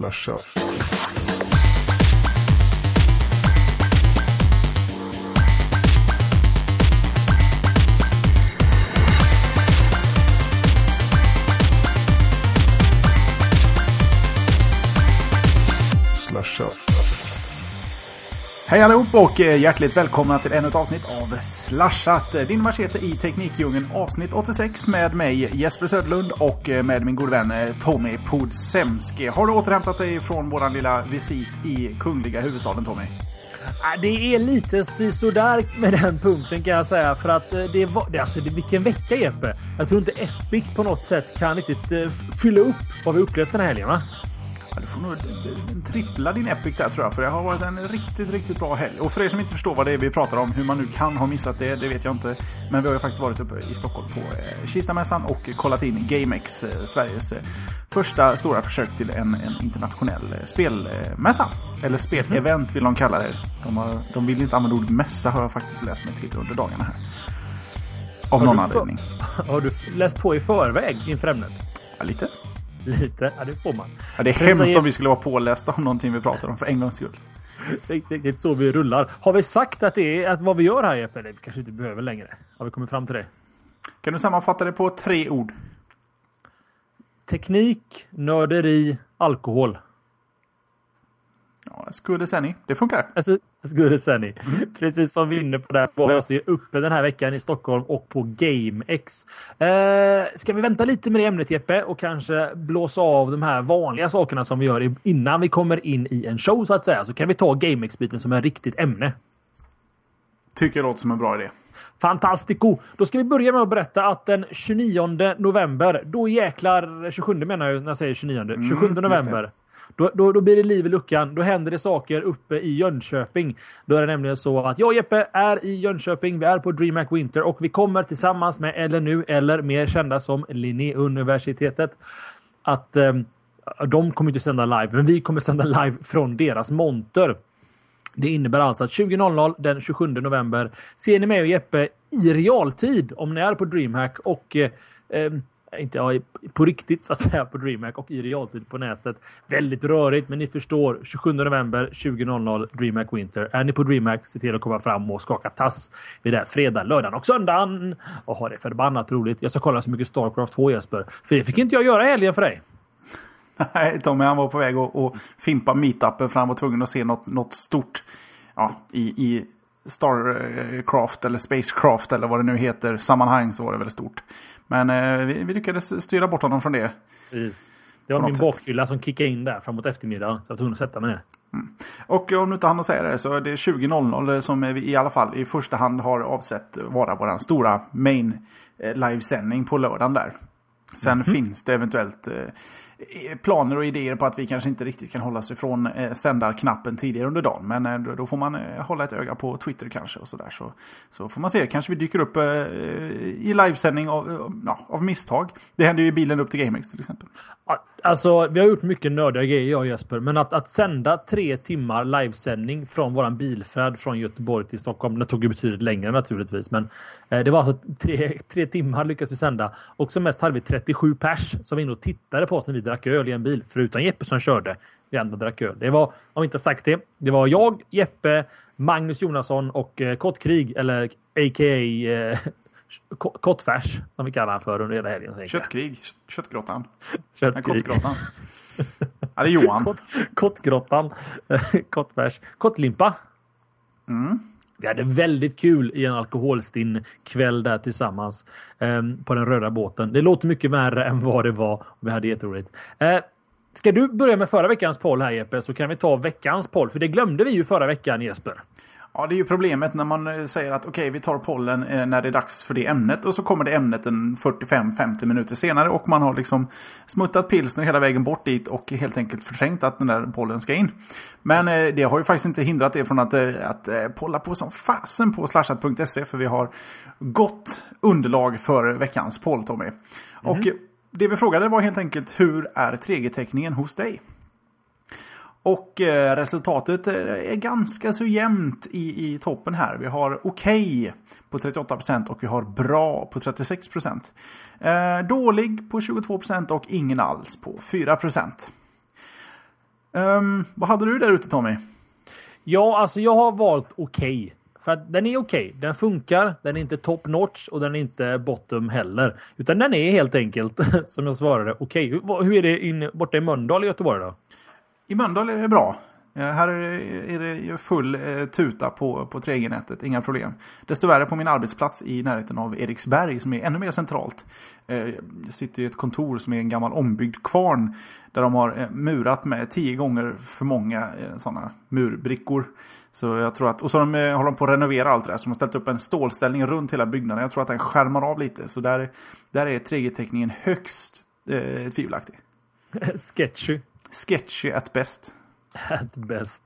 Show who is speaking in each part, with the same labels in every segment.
Speaker 1: Slasha. Slasha.
Speaker 2: Hej allihop och eh, hjärtligt välkomna till ännu ett avsnitt av Slashat. Eh, din machete i Teknikdjungeln avsnitt 86 med mig Jesper Söderlund och eh, med min gode vän Tommy Podsemski. Har du återhämtat dig från våran lilla visit i kungliga huvudstaden Tommy?
Speaker 3: Ah, det är lite sisådär med den punkten kan jag säga. För att det var... det- Alltså, det, vilken vecka Jeppe! Jag tror inte Epic på något sätt kan riktigt fylla upp vad vi upplevt den här helgen va?
Speaker 2: Ja, du får nog en trippla din Epic där tror jag, för det har varit en riktigt, riktigt bra helg. Och för er som inte förstår vad det är vi pratar om, hur man nu kan ha missat det, det vet jag inte. Men vi har ju faktiskt varit uppe i Stockholm på eh, Kistamässan och kollat in GameX, eh, Sveriges eh, första stora försök till en, en internationell eh, spelmässa. Eller spelevent vill de kalla det. De, har, de vill inte använda ordet mässa har jag faktiskt läst mig till under dagarna här. Av
Speaker 3: Har
Speaker 2: någon anledning.
Speaker 3: Har du läst på i förväg inför ämnet?
Speaker 2: Ja, lite.
Speaker 3: Lite? Ja, det får man.
Speaker 2: Ja, det är hemskt om vi skulle vara pålästa om någonting vi pratar om för en gångs skull.
Speaker 3: Det är riktigt så vi rullar. Har vi sagt att det är att vad vi gör här Jeppe? Det kanske inte behöver längre. Har vi kommit fram till det?
Speaker 2: Kan du sammanfatta det på tre ord?
Speaker 3: Teknik, nörderi, alkohol.
Speaker 2: Ja, skulle säga ni. Det funkar.
Speaker 3: Alltså, skulle säga ni. Precis som vi är inne på där så var alltså uppe den här veckan i Stockholm och på GameX. Eh, ska vi vänta lite med det ämnet Jeppe och kanske blåsa av de här vanliga sakerna som vi gör innan vi kommer in i en show så att säga. Så kan vi ta GameX-biten som ett riktigt ämne.
Speaker 2: Tycker jag låter som en bra idé.
Speaker 3: Fantastico! Då ska vi börja med att berätta att den 29 november, då jäklar, 27 menar jag när jag säger 29, 27
Speaker 2: just
Speaker 3: november. Då, då, då blir det liv i luckan. Då händer det saker uppe i Jönköping. Då är det nämligen så att jag och Jeppe är i Jönköping. Vi är på DreamHack Winter och vi kommer tillsammans med LNU, eller mer kända som Linnéuniversitetet, att eh, de kommer inte sända live, men vi kommer sända live från deras monter. Det innebär alltså att 20.00 den 27 november ser ni mig och Jeppe i realtid om ni är på DreamHack och eh, ehm, inte ja, på riktigt så att säga på DreamHack och i realtid på nätet. Väldigt rörigt, men ni förstår. 27 november 20.00 DreamHack Winter. Är ni på DreamHack, se till att komma fram och skaka tass. Vi är där fredag, lördagen och söndagen. Och har det förbannat roligt. Jag ska kolla så mycket Starcraft 2 Jesper, för det fick inte jag göra i helgen för dig.
Speaker 2: Nej, Tommy han var på väg att fimpa meetupen för han var tvungen att se något, något stort ja, i, i Starcraft eller Spacecraft eller vad det nu heter sammanhang så var det väldigt stort. Men eh, vi, vi lyckades styra bort honom från det.
Speaker 3: Precis. Det var min bakfylla som kickade in där framåt eftermiddagen. Så jag var tvungen att sätta mig ner.
Speaker 2: Och om du inte hann att säga det så är det 20.00 som vi i alla fall i första hand har avsett vara vår stora main eh, livesändning på lördagen där. Sen finns det eventuellt eh, Eh, planer och idéer på att vi kanske inte riktigt kan hålla oss ifrån eh, sändarknappen tidigare under dagen. Men eh, då, då får man eh, hålla ett öga på Twitter kanske och sådär. Så, så får man se, kanske vi dyker upp eh, i livesändning av, eh, ja, av misstag. Det händer ju i bilen upp till GameX till exempel.
Speaker 3: Ja, Alltså, vi har gjort mycket nördiga grejer jag och Jesper, men att, att sända tre timmar livesändning från våran bilfärd från Göteborg till Stockholm. Det tog ju betydligt längre naturligtvis, men eh, det var alltså tre, tre timmar lyckades vi sända och som mest hade vi 37 pers som var inne och tittade på oss när vi drack öl i en bil, förutom Jeppe som körde. Vi andra drack öl. Det var, om vi inte har sagt det, det var jag, Jeppe, Magnus Jonasson och eh, Kottkrig, eller a.k.a. Eh, Kottfärs, som vi kallar han för under hela helgen.
Speaker 2: Köttkrig, kött- köttgrottan.
Speaker 3: Köttkrig.
Speaker 2: kottgrottan. ja, det är Johan.
Speaker 3: Kott, kottgrottan. Kottbärs. Kottlimpa.
Speaker 2: Mm.
Speaker 3: Vi hade väldigt kul i en alkoholstinn kväll där tillsammans ehm, på den röda båten. Det låter mycket värre än vad det var. Vi hade jätteroligt. Eh, ska du börja med förra veckans poll här Jeppe så kan vi ta veckans poll. För det glömde vi ju förra veckan Jesper.
Speaker 2: Ja, det är ju problemet när man eh, säger att okej, vi tar pollen eh, när det är dags för det ämnet och så kommer det ämnet en 45-50 minuter senare och man har liksom smuttat pilsner hela vägen bort dit och helt enkelt förträngt att den där pollen ska in. Men eh, det har ju faktiskt inte hindrat det från att, att eh, polla på som fasen på slashat.se för vi har gott underlag för veckans poll, Tommy. Och eh, det vi frågade var helt enkelt hur är 3G-täckningen hos dig? Och eh, resultatet eh, är ganska så jämnt i, i toppen här. Vi har okej på 38% och vi har bra på 36%. Eh, dålig på 22% och ingen alls på 4%. Um, ehm, vad hade du där ute Tommy?
Speaker 3: Ja, alltså jag har valt okej. Okay. För att den är okej. Okay. Den funkar. Den är inte top notch och den är inte bottom heller. Utan den är helt enkelt, som jag svarade, okej. Okay. Hur, hur, är det in, borta i Mölndal i Göteborg då?
Speaker 2: I Mölndal är det bra. Eh, här är det full eh, tuta på, på 3G-nätet, inga problem. Desto värre på min arbetsplats i närheten av Eriksberg som är ännu mer centralt. Eh, jag sitter i ett kontor som är en gammal ombyggd kvarn där de har murat med tio gånger för många sådana murbrickor. Så jag tror att, och så de, håller de på att renovera allt det där. Så de har ställt upp en stålställning runt hela byggnaden. Jag tror att den skärmar av lite. Så där, där är 3G-täckningen högst eh, tvivelaktig.
Speaker 3: Sketchy.
Speaker 2: Sketchy at best.
Speaker 3: At best.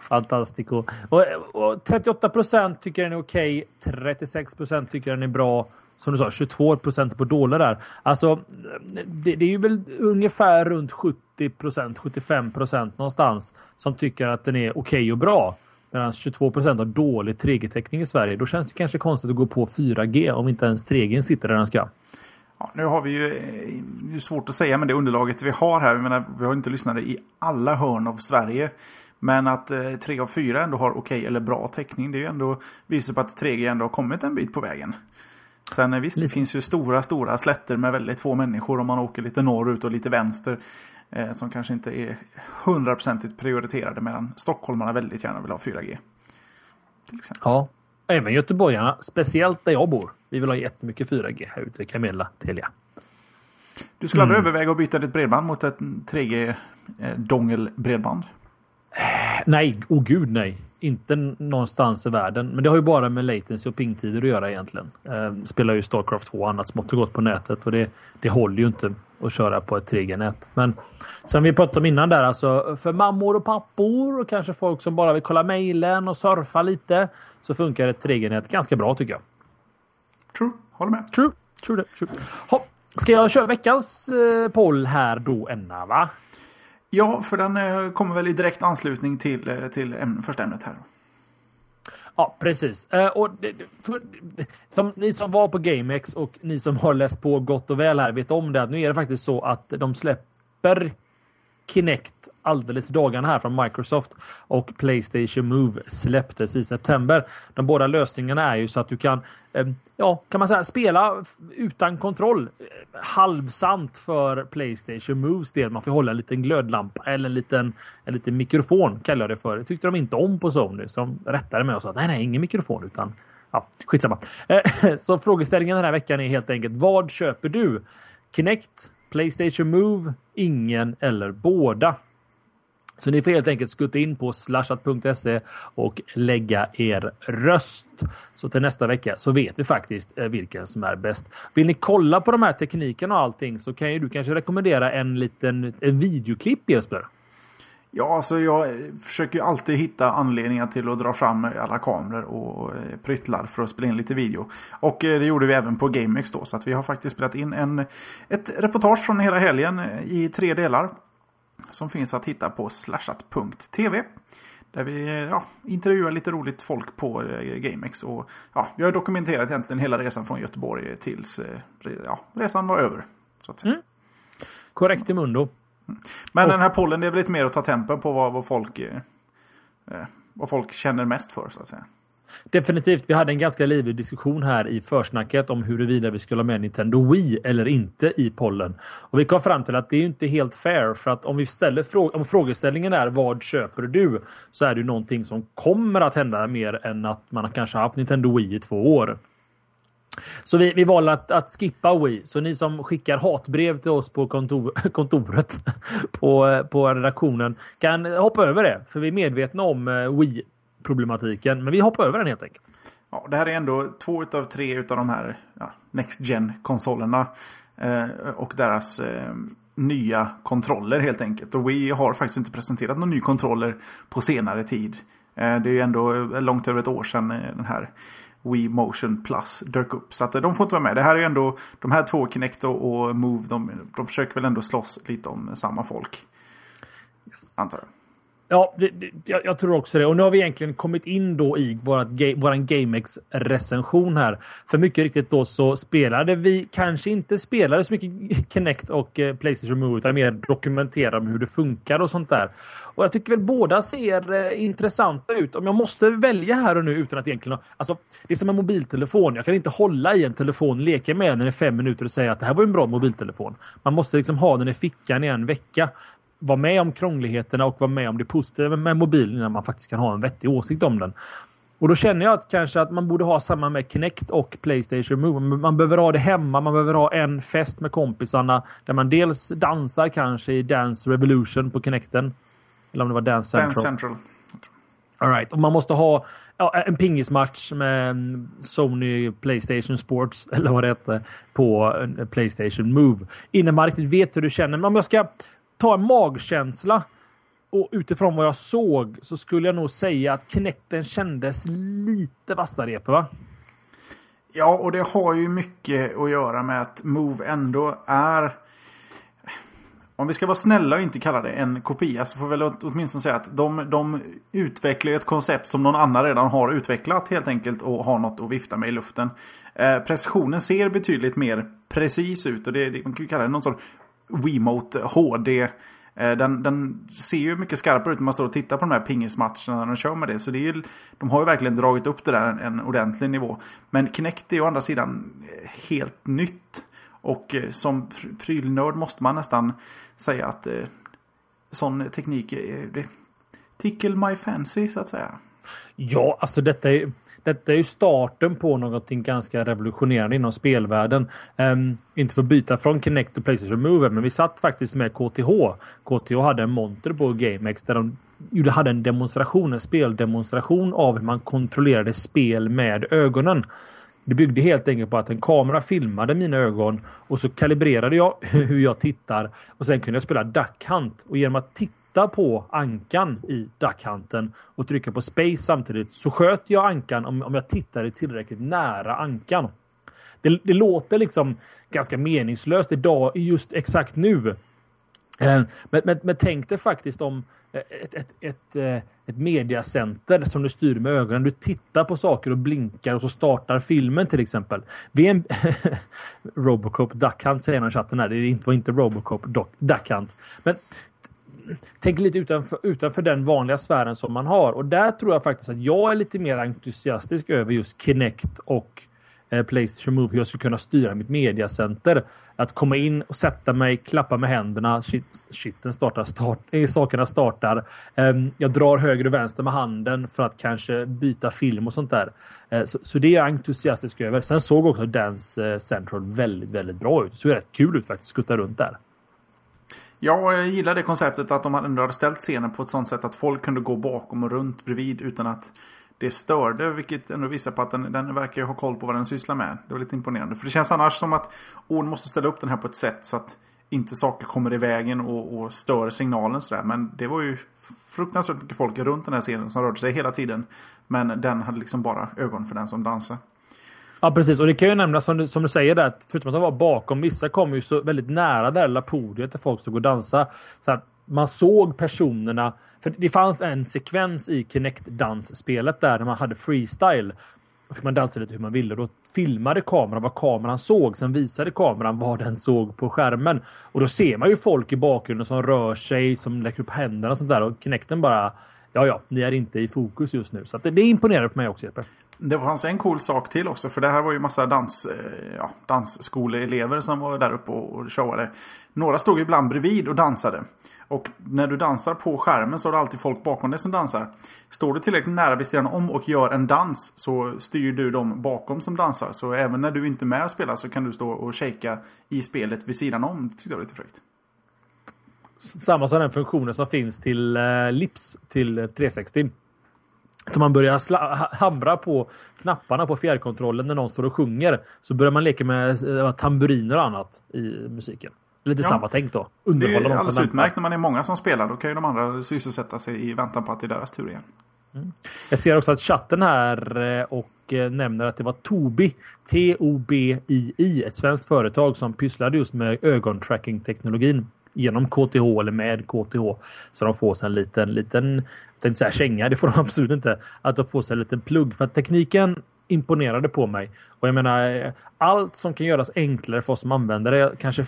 Speaker 3: Fantastico. Och, och 38 procent tycker den är okej. Okay. 36 procent tycker den är bra. Som du sa, 22 procent på dålig där. Alltså, det, det, är ju väl ungefär runt 70 procent, 75 procent någonstans som tycker att den är okej okay och bra. Medan 22 procent har dålig 3G-täckning i Sverige. Då känns det kanske konstigt att gå på 4G om inte ens 3G sitter där den ska.
Speaker 2: Ja, nu har vi ju det är svårt att säga med det underlaget vi har här. Menar, vi har inte lyssnat i alla hörn av Sverige. Men att eh, 3 av 4 ändå har okej eller bra täckning. Det är ju ändå visar på att 3G ändå har kommit en bit på vägen. Sen eh, visst, det finns ju stora, stora slätter med väldigt få människor om man åker lite norrut och lite vänster. Eh, som kanske inte är hundraprocentigt prioriterade medan stockholmarna väldigt gärna vill ha 4G.
Speaker 3: Till exempel. Ja, även göteborgarna, speciellt där jag bor. Vi vill ha jättemycket 4G här ute i Camilla, Telia.
Speaker 2: Du skulle mm. aldrig överväga att byta ditt bredband mot ett 3G eh?
Speaker 3: Nej, oh gud nej. Inte någonstans i världen. Men det har ju bara med latency och pingtider att göra egentligen. Eh, spelar ju Starcraft 2 och annat smått och gott på nätet och det, det håller ju inte att köra på ett 3G-nät. Men som vi pratade om innan där, alltså för mammor och pappor och kanske folk som bara vill kolla mejlen och surfa lite så funkar ett 3G-nät ganska bra tycker jag.
Speaker 2: True, håller med.
Speaker 3: True, true det. True. Hopp. Ska jag köra veckans eh, poll här då, Enna? Va?
Speaker 2: Ja, för den eh, kommer väl i direkt anslutning till, eh, till första ämnet här.
Speaker 3: Ja, precis. Eh, och för, som ni som var på GameX och ni som har läst på gott och väl här vet om det att nu är det faktiskt så att de släpper Kinect alldeles i dagarna här från Microsoft och Playstation Move släpptes i september. De båda lösningarna är ju så att du kan, eh, ja, kan man säga spela utan kontroll. Eh, halvsant för Playstation Moves del. Man får hålla en liten glödlampa eller en liten, en liten mikrofon kallar jag det för. Det tyckte de inte om på Sony så de rättade mig och sa att nej, nej, ingen mikrofon utan ja, skitsamma. Eh, så frågeställningen den här veckan är helt enkelt vad köper du? Kinect Playstation Move, ingen eller båda. Så ni får helt enkelt skutta in på slashat.se och lägga er röst. Så till nästa vecka så vet vi faktiskt eh, vilken som är bäst. Vill ni kolla på de här teknikerna och allting så kan ju du kanske rekommendera en liten en videoklipp Jesper.
Speaker 2: Ja, alltså jag försöker ju alltid hitta anledningar till att dra fram alla kameror och eh, pryttlar för att spela in lite video. Och eh, det gjorde vi även på GameX då, så att vi har faktiskt spelat in en, ett reportage från hela helgen eh, i tre delar. Som finns att hitta på slashat.tv. Där vi ja, intervjuar lite roligt folk på GameX. Och, ja, vi har dokumenterat egentligen hela resan från Göteborg tills ja, resan var över. Så att
Speaker 3: mm. Korrekt i mundo.
Speaker 2: Men och, den här pollen det är väl lite mer att ta tempen på vad, vad, folk, eh, eh, vad folk känner mest för så att säga.
Speaker 3: Definitivt. Vi hade en ganska livlig diskussion här i försnacket om huruvida vi skulle ha med Nintendo Wii eller inte i pollen. Och vi kom fram till att det är inte helt fair för att om vi ställer frå om frågeställningen är vad köper du? Så är det ju någonting som kommer att hända mer än att man kanske haft Nintendo Wii i två år. Så vi, vi valde att, att skippa Wii. Så ni som skickar hatbrev till oss på kontor, kontoret på, på redaktionen kan hoppa över det. För vi är medvetna om eh, Wii-problematiken. Men vi hoppar över den helt enkelt.
Speaker 2: Ja, det här är ändå två av tre av de här ja, Next Gen-konsolerna. Eh, och deras eh, nya kontroller helt enkelt. Och Wii har faktiskt inte presenterat några nya kontroller på senare tid. Eh, det är ju ändå långt över ett år sedan eh, den här Wii Motion Plus dök upp. Så att de får inte vara med. Det här är ändå, de här två, Kinect och Move, de, de försöker väl ändå slåss lite om samma folk. Yes. Antar jag.
Speaker 3: Ja, det, det, jag, jag, tror också det. Och nu har vi egentligen kommit in då i vårat, våran GameX-recension här. För mycket riktigt då så spelade vi kanske inte spelade så mycket Kinect och eh, Playstation Move utan mer dokumenterade hur det funkar och sånt där. Och jag tycker väl båda ser eh, intressanta ut. Om jag måste välja här och nu utan att egentligen... Alltså, det är som en mobiltelefon. Jag kan inte hålla i en telefon, leka med den i fem minuter och säga att det här var en bra mobiltelefon. Man måste liksom ha den i fickan i en vecka vara med om krångligheterna och vara med om det positiva med mobilen innan man faktiskt kan ha en vettig åsikt om den. Och då känner jag att kanske att man borde ha samma med Kinect och Playstation Move. Man behöver ha det hemma. Man behöver ha en fest med kompisarna där man dels dansar kanske i Dance Revolution på Kinecten. Eller om det var Dance Central.
Speaker 2: Dance Central.
Speaker 3: All right. Och man måste ha ja, en pingismatch med Sony Playstation Sports eller vad det heter på Playstation Move. Innan man riktigt vet hur du känner. Men om jag ska ta en magkänsla och utifrån vad jag såg så skulle jag nog säga att Kinecten kändes lite vassare, va?
Speaker 2: Ja, och det har ju mycket att göra med att Move ändå är... Om vi ska vara snälla och inte kalla det en kopia så alltså får vi väl åtminstone säga att de, de utvecklar ett koncept som någon annan redan har utvecklat helt enkelt och har något att vifta med i luften. Eh, precisionen ser betydligt mer precis ut och det, det man kan ju kalla det någon sorts Wiimote HD. Eh, den, den, ser ju mycket skarpare ut när man står och tittar på de här pingismatcherna när de kör med det. Så det är ju, de har ju verkligen dragit upp det där en, en ordentlig nivå. Men Kinect är å andra sidan helt nytt. Och eh, som prylnörd måste man nästan säga att eh, sån teknik är eh, det tickle my fancy så att säga.
Speaker 3: Ja, alltså detta är, detta är ju starten på någonting ganska revolutionerande inom spelvärlden. Um, inte för att byta från Kinect och Playstation Move, men vi satt faktiskt med KTH. KTH hade en monter på GameX där de gjorde, hade en demonstration, en speldemonstration av hur man kontrollerade spel med ögonen. Det byggde helt enkelt på att en kamera filmade mina ögon och så kalibrerade jag hur jag tittar och sen kunde jag spela Duck Hunt och genom att titta på ankan i Duck Hunten och trycka på space samtidigt så sköt jag ankan om, om jag tittade tillräckligt nära ankan. Det, det låter liksom ganska meningslöst idag, just exakt nu. Eh, men, men, men tänk dig faktiskt om eh, ett, ett, ett, eh, ett mediacenter som du styr med ögonen. Du tittar på saker och blinkar och så startar filmen till exempel. VM Robocop Duck Hunt säger någon i chatten här. Det var inte Robocop Duck Hunt. Men tänk lite utanför, utanför den vanliga sfären som man har. Och där tror jag faktiskt att jag är lite mer entusiastisk över just Kinect och Eh, Playstation Move. Hur jag skulle kunna styra mitt mediacenter. Att komma in och sätta mig, klappa med händerna. Shit, shitten startar, start, eh, sakerna startar. Eh, jag drar höger och vänster med handen för att kanske byta film och sånt där. Eh, så, så, det är jag entusiastisk över. Sen såg också Dance eh, Central väldigt, väldigt bra ut. Det såg rätt kul ut faktiskt, skutta runt där.
Speaker 2: Ja, jag gillar det konceptet att de ändå hade ställt scenen på ett sånt sätt att folk kunde gå bakom och runt bredvid utan att det störde. Vilket ändå visar på att den, den verkar ha koll på vad den sysslar med. Det var lite imponerande. För det känns annars som att Ord måste ställa upp den här på ett sätt så att inte saker kommer i vägen och, och stör signalen sådär. Men det var ju fruktansvärt mycket folk runt den här scenen som rörde sig hela tiden. Men den hade liksom bara ögon för den som dansar.
Speaker 3: Ja, precis. Och det kan ju nämnas som du, som du säger där, att förutom att de var bakom, vissa kom ju så väldigt nära det här podiet där folk stod och dansade. Så att man såg personerna. För det fanns en sekvens i Kinect-dansspelet där man hade freestyle. Då fick man dansa lite hur man ville. Då filmade kameran vad kameran såg. Sen visade kameran vad den såg på skärmen. Och då ser man ju folk i bakgrunden som rör sig, som lägger upp händerna och sånt där. Och Kinecten bara Ja, ja, ni är inte i fokus just nu. Så det, det imponerade på mig också, Jeppe.
Speaker 2: Det fanns en cool sak till också. För det här var ju massa dans, eh, ja, dansskoleelever som var där uppe och showade. Några stod ibland bredvid och dansade. Och när du dansar på skärmen så har du alltid folk bakom dig som dansar. Står du tillräckligt nära vid sidan om och gör en dans så styr du dem bakom som dansar. Så även när du inte är med och spelar så kan du stå och shaka i spelet vid sidan om. Det tyckte jag var lite fräckt.
Speaker 3: Samma som den funktionen som finns till eh, Lips till eh, 360. Så man börjar hamra på knapparna på fjärrkontrollen när någon står och sjunger. Så börjar man leka med uh, tamburiner och annat i musiken. Lite ja. samma tänk då.
Speaker 2: Underhålla det är alldeles utmärkt när man är många som spelar. Då kan ju de andra sysselsätta sig i väntan på att det är deras tur igen.
Speaker 3: Mm. Jag ser också att chatten här eh, och eh, nämner att det var Tobii, T-O-B-I-I, ett svenskt företag som pysslade just med ögontracking-teknologin genom KTH eller med KTH. Så de får sig en liten, liten, jag tänkte säga känga, det får de absolut inte. Att de får sig en liten plugg. För att tekniken imponerade på mig. Och jag menar, allt som kan göras enklare för oss som användare kanske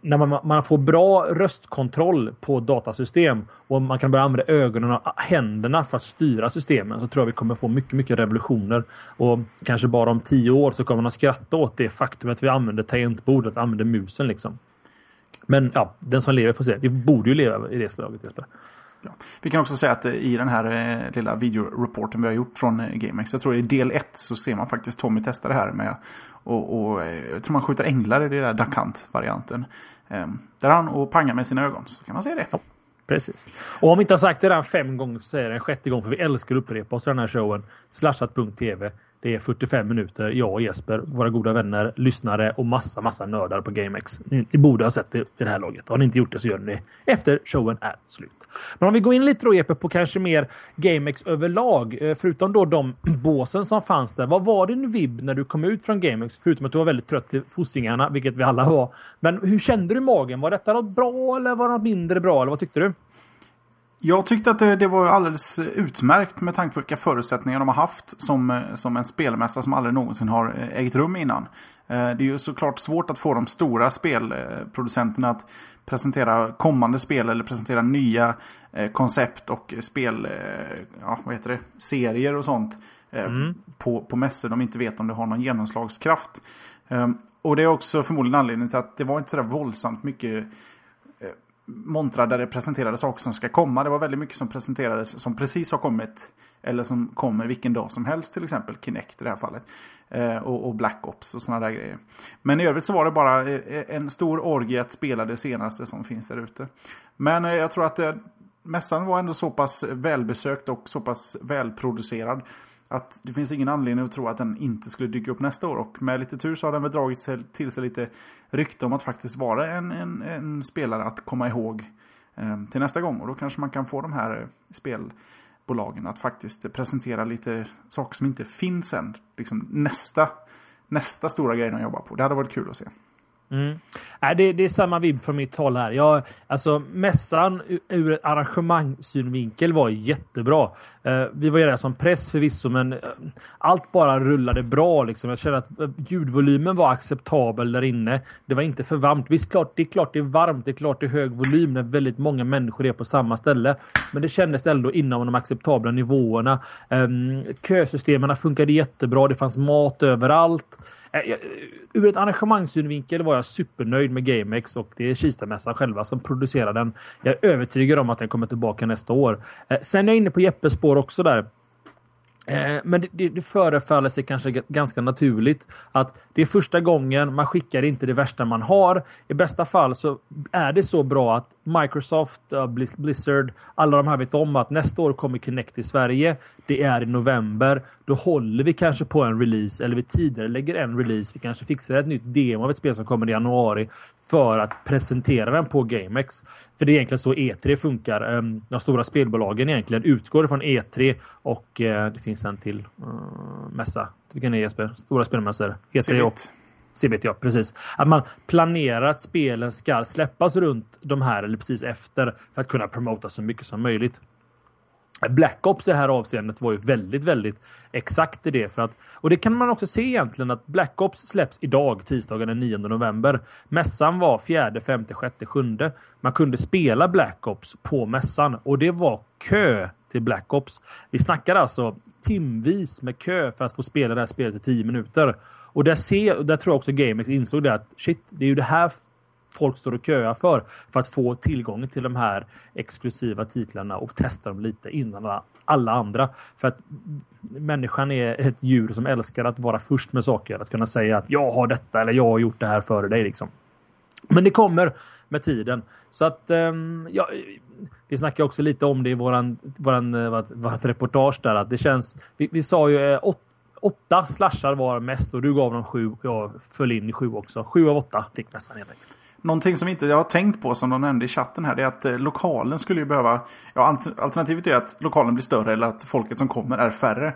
Speaker 3: när man, man, får bra röstkontroll på datasystem och man kan börja använda ögonen och händerna för att styra systemen så tror jag vi kommer få mycket, mycket revolutioner. Och kanske bara om tio år så kommer man att skratta åt det faktum att vi använder tangentbordet, använder musen liksom. Men ja, den som lever får se. Vi borde ju leva i det slaget Jesper.
Speaker 2: Ja. Vi kan också säga att i den här eh, lilla videoreporten vi har gjort från eh, GameX, jag tror i del 1 så ser man faktiskt Tommy testa det här med och, och eh, jag tror man skjuter änglar i den där Duck-Hunt-varianten. Ehm, där han och pangar med sina ögon, så kan man se det. Ja,
Speaker 3: precis. Och om vi inte har sagt det redan fem gånger så säger det en sjätte gång för vi älskar att upprepa oss i den här showen. Slashat.tv det är 45 minuter, jag och Jesper, våra goda vänner, lyssnare och massa, massa nördar på GameX. Ni, ni borde ha sett det i det här laget. Har ni inte gjort det så gör ni det efter showen är slut. Men om vi går in lite då Jeppe på kanske mer GameX överlag, eh, förutom då de båsen som fanns där. Vad var din vibb när du kom ut från GameX? Förutom att du var väldigt trött till fossingarna, vilket vi alla var. Men hur kände du i magen? Var detta något bra eller var det något mindre bra? Eller vad tyckte du?
Speaker 2: Jag tyckte att det, det, var alldeles utmärkt med tanke på vilka förutsättningar de har haft som, som en spelmässa som aldrig någonsin har ägt rum innan. Eh, det är ju såklart svårt att få de stora spelproducenterna att presentera kommande spel eller presentera nya eh, koncept och spel, eh, ja, vad heter det, serier och sånt mm. på, på mässor de inte vet om det har någon genomslagskraft. Och det är också förmodligen anledningen till att det var inte så där våldsamt mycket montrar där det presenterades saker som ska komma. Det var väldigt mycket som presenterades som precis har kommit. Eller som kommer vilken dag som helst. Till exempel Kinect i det här fallet. Eh, och, och, Black Ops och sådana där grejer. Men i övrigt så var det bara eh, en stor orgie att spela det senaste som finns där ute. Men eh, jag tror att eh, mässan var ändå så pass välbesökt och så pass välproducerad. Att det finns ingen anledning att tro att den inte skulle dyka upp nästa år. Och med lite tur så har den väl dragit till sig lite rykte om att faktiskt vara en, en, en spelare att komma ihåg eh, till nästa gång. Och då kanske man kan få de här eh, spelbolagen att faktiskt presentera lite saker som inte finns än. Liksom nästa, nästa stora grej de jobbar på. Det hade varit kul att se.
Speaker 3: Mm. Äh, det, det, är samma vibb från mitt håll här. Jag, alltså, mässan ur ett arrangemangssynvinkel var jättebra. Uh, vi var ju där som press förvisso, men uh, allt bara rullade bra. Liksom. Jag kände att uh, ljudvolymen var acceptabel där inne. Det var inte för varmt. Visst, klart, det är klart det är varmt. Det är klart det är hög volym när väldigt många människor är på samma ställe. Men det kändes ändå inom de acceptabla nivåerna. Um, kösystemen funkade jättebra. Det fanns mat överallt. Eh, eh, ur ett arrangemangssynvinkel var jag supernöjd med GameX och det är Kistamässan själva som producerar den. Jag är övertygad om att den kommer tillbaka nästa år. Eh, sen är jag inne på Jeppes spår också där. Eh, men det, det, det förefaller sig kanske ganska naturligt att det är första gången man skickar inte det värsta man har. I bästa fall så är det så bra att Microsoft, Blizzard, alla de här vet om att nästa år kommer Kinect till Sverige. Det är i november. Då håller vi kanske på en release eller vi tidigare lägger en release. Vi kanske fixar ett nytt demo av ett spel som kommer i januari för att presentera den på GameX. För det är egentligen så E3 funkar. Ehm, de stora spelbolagen egentligen utgår från E3 och eh, det finns en till uh, mässa. Vilken är Jesper? Stora spelmässor. E3 och CBT, ja precis. Att man planerar att spelen ska släppas runt de här eller precis efter för att kunna promota så mycket som möjligt. Black Ops i det här avseendet var ju väldigt, väldigt exakt i det. För att, och det kan man också se egentligen att Black Ops släpps idag, tisdagen den 9 november. Mässan var 4, 5, 6, 7. Man kunde spela Black Ops på mässan och det var kö till Black Ops. Vi snackar alltså timvis med kö för att få spela det här spelet i 10 minuter. Och där, ser, där tror jag också GameX insåg det att shit, det är ju det här folk står och köar för. För att få tillgång till de här exklusiva titlarna och testa dem lite innan alla andra. För att människan är ett djur som älskar att vara först med saker. Att kunna säga att jag har detta eller jag har gjort det här före dig. Liksom. Men det kommer med tiden. Så att ehm, ja, vi snackade också lite om det i våran, våran eh, vårat, vårt reportage där. Att det känns. Vi, vi sa ju eh, åt, åtta slashar var mest och du gav dem sju. Jag föll in i sju också. Sju av åtta fick nästan helt enkelt.
Speaker 2: Någonting som inte jag har tänkt på som de nämnde i chatten här det är att eh, lokalen skulle ju behöva... Ja, alternativet är att lokalen blir större eller att folket som kommer är färre.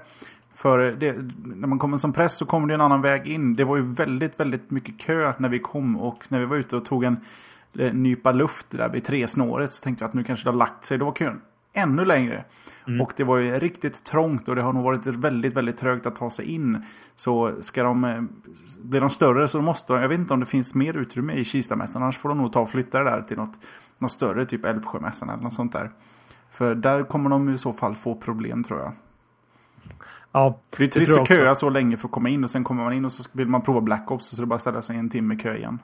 Speaker 2: För det, när man kommer som press så kommer det en annan väg in. Det var ju väldigt, väldigt mycket kö när vi kom och när vi var ute och tog en nypa luft där vid tre snåret så tänkte jag att nu kanske det har lagt sig. Då var kön ännu längre. Mm. Och det var ju riktigt trångt och det har nog varit väldigt, väldigt trögt att ta sig in. Så ska de, eh, blir de större så måste de, jag vet inte om det finns mer utrymme i Kistamässan. Annars får de nog ta och flytta det där till något, något större, typ Älvsjömässan eller något sånt där. För där kommer de i så fall få problem tror jag.
Speaker 3: Ja,
Speaker 2: det är trist att köa så länge för att komma in och sen kommer man in och så vill man prova Black Ops och så är det bara att ställa sig en timme kö igen.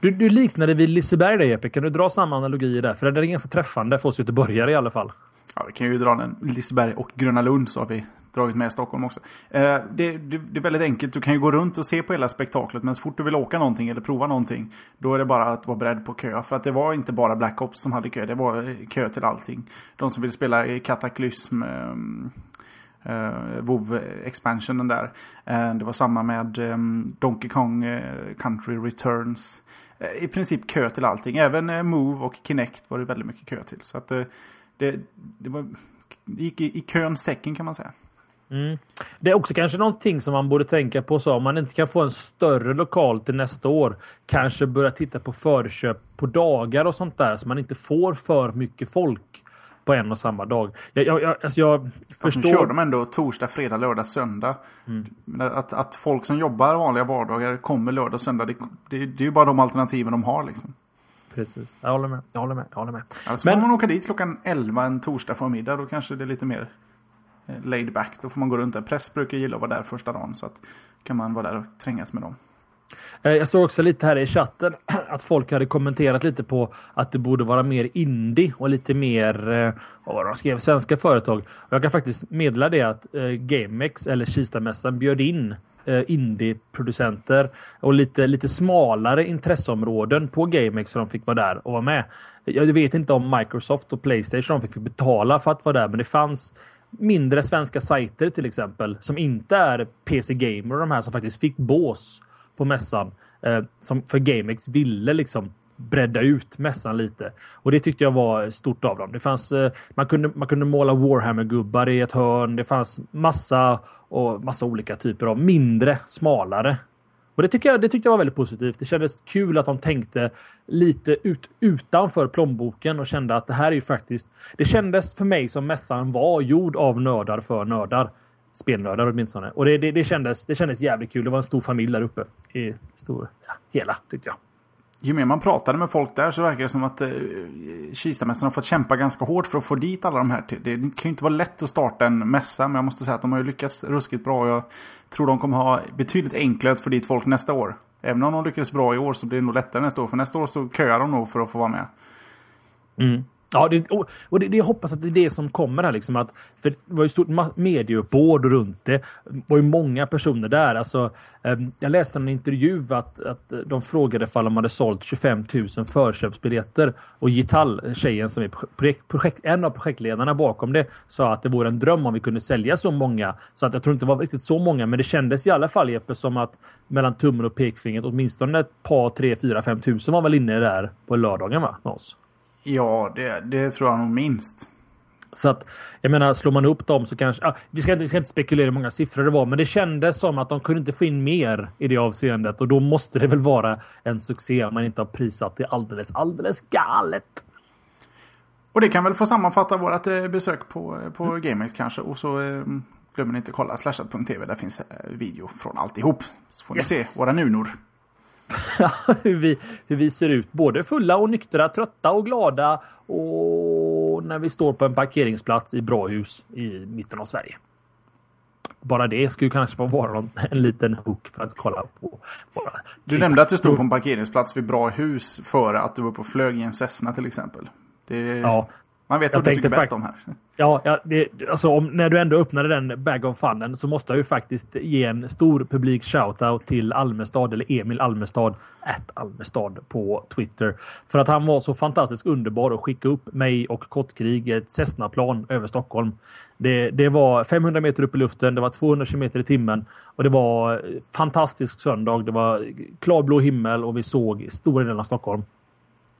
Speaker 3: Du, du liknade vid Liseberg där Jeppe. Kan du dra samma analogier där? För det är ganska träffande för oss göteborgare i alla fall.
Speaker 2: Ja, vi kan ju dra den. Liseberg och Gröna Lund så har vi dragit med Stockholm också. Eh, det, det, det, är väldigt enkelt. Du kan ju gå runt och se på hela spektaklet. Men så fort du vill åka någonting eller prova någonting. Då är det bara att vara beredd på kö. För att det var inte bara Black Ops som hade kö. Det var kö till allting. De som ville spela i Kataklysm. Eh, uh, WoW expansionen där. Uh, det var samma med um, Donkey Kong uh, Country Returns. I princip kö till allting. Även Move och Kinect var det väldigt mycket kö till. Så att det, det, var, det gick i, i köns tecken kan man säga.
Speaker 3: Mm. Det är också kanske någonting som man borde tänka på. Så om man inte kan få en större lokal till nästa år. Kanske börja titta på förköp på dagar och sånt där. Så man inte får för mycket folk på en och samma dag. Jag, jag, jag, alltså jag förstår...
Speaker 2: kör de ändå torsdag, fredag, lördag, söndag. Mm. Att, att folk som jobbar vanliga vardagar kommer lördag söndag. Det, det, det är ju bara de alternativen de har liksom.
Speaker 3: Precis, jag håller med. Jag håller med. Jag håller med.
Speaker 2: Alltså Men... får man åka dit klockan 11 en torsdag förmiddag då kanske det är lite mer eh, laid back. Då får man gå runt där. Press brukar gilla att vara där första dagen så att kan man vara där och trängas med dem.
Speaker 3: Eh, jag såg också lite här i chatten att folk hade kommenterat lite på att det borde vara mer indie och lite mer eh, vad de skrev, svenska företag. Jag kan faktiskt meddela det att eh, GameX eller Kistamässan bjöd in eh, indie-producenter och lite, lite smalare intresseområden på GameX så de fick vara där och vara med. Jag vet inte om Microsoft och Playstation fick betala för att vara där, men det fanns mindre svenska sajter till exempel som inte är PC Gamer och de här som faktiskt fick bås på mässan. Eh, som för GameX ville liksom bredda ut mässan lite. Och det tyckte jag var stort av dem. Det fanns, eh, man, kunde, man kunde måla Warhammer-gubbar i ett hörn. Det fanns massa och massa olika typer av mindre, smalare. Och det, tycker jag, det tyckte jag var väldigt positivt. Det kändes kul att de tänkte lite ut, utanför plånboken och kände att det här är ju faktiskt... Det kändes för mig som mässan var gjord av nördar för nördar spelnördar åtminstone. Och det, det, det, kändes, det kändes jävligt kul. Det var en stor familj där uppe. I stor, ja, hela, tyckte jag.
Speaker 2: Ju mer man pratade med folk där så verkar det som att eh, Kistamässan har fått kämpa ganska hårt för att få dit alla de här. Det kan ju inte vara lätt att starta en mässa, men jag måste säga att de har ju lyckats ruskigt bra. Jag tror de kommer ha betydligt enklare att få dit folk nästa år. Även om de lyckas bra i år så blir det nog lättare nästa år. För nästa år så köar de nog för att få vara med.
Speaker 3: Mm. Ja, det, och det, det, jag hoppas att det är det som kommer här. Liksom att, för det var ju stort medieuppbåd runt det. Det var ju många personer där. Alltså, eh, jag läste en intervju att, att de frågade ifall de hade sålt 25 000 förköpsbiljetter. Och Gital, tjejen som är projekt, projekt, en av projektledarna bakom det, sa att det vore en dröm om vi kunde sälja så många. Så att jag tror inte det var riktigt så många, men det kändes i alla fall Jeppe som att mellan tummen och pekfingret åtminstone ett par, tre, fyra, fem tusen var väl inne där på lördagen va? Med oss.
Speaker 2: Ja, det, det tror jag nog minst.
Speaker 3: Så att, jag menar, slår man upp dem så kanske... Ah, vi, ska inte, vi ska inte spekulera hur många siffror det var, men det kändes som att de kunde inte få in mer i det avseendet. Och då måste det väl vara en succé om man inte har prisat det alldeles, alldeles galet.
Speaker 2: Och det kan väl få sammanfatta vårt eh, besök på, eh, på mm. GameX kanske. Och så eh, glömmer ni inte kolla slashat.tv. Där finns video från alltihop. Så får yes. ni se våra nunor.
Speaker 3: hur, vi, hur vi ser ut. Både fulla och nyktra, trötta och glada. Och när vi står på en parkeringsplats i Bråhus i mitten av Sverige. Bara det skulle kanske vara en liten hook för att kolla på.
Speaker 2: Våra du nämnde att du stod på en parkeringsplats vid bra hus före att du var på flög i en Cessna till exempel. Det, ja, man vet vad du tycker bäst om här.
Speaker 3: Ja, ja det, alltså om, när du ändå öppnade den Bag of Funnen så måste jag ju faktiskt ge en stor publik shoutout till Almestad eller Emil Almestad, at Almestad på Twitter. För att han var så fantastiskt underbar att skicka upp mig och Kottkrig ett Cessna-plan över Stockholm. Det, det var 500 meter upp i luften, det var 200 km i timmen och det var fantastisk söndag. Det var klarblå himmel och vi såg stora delar av Stockholm.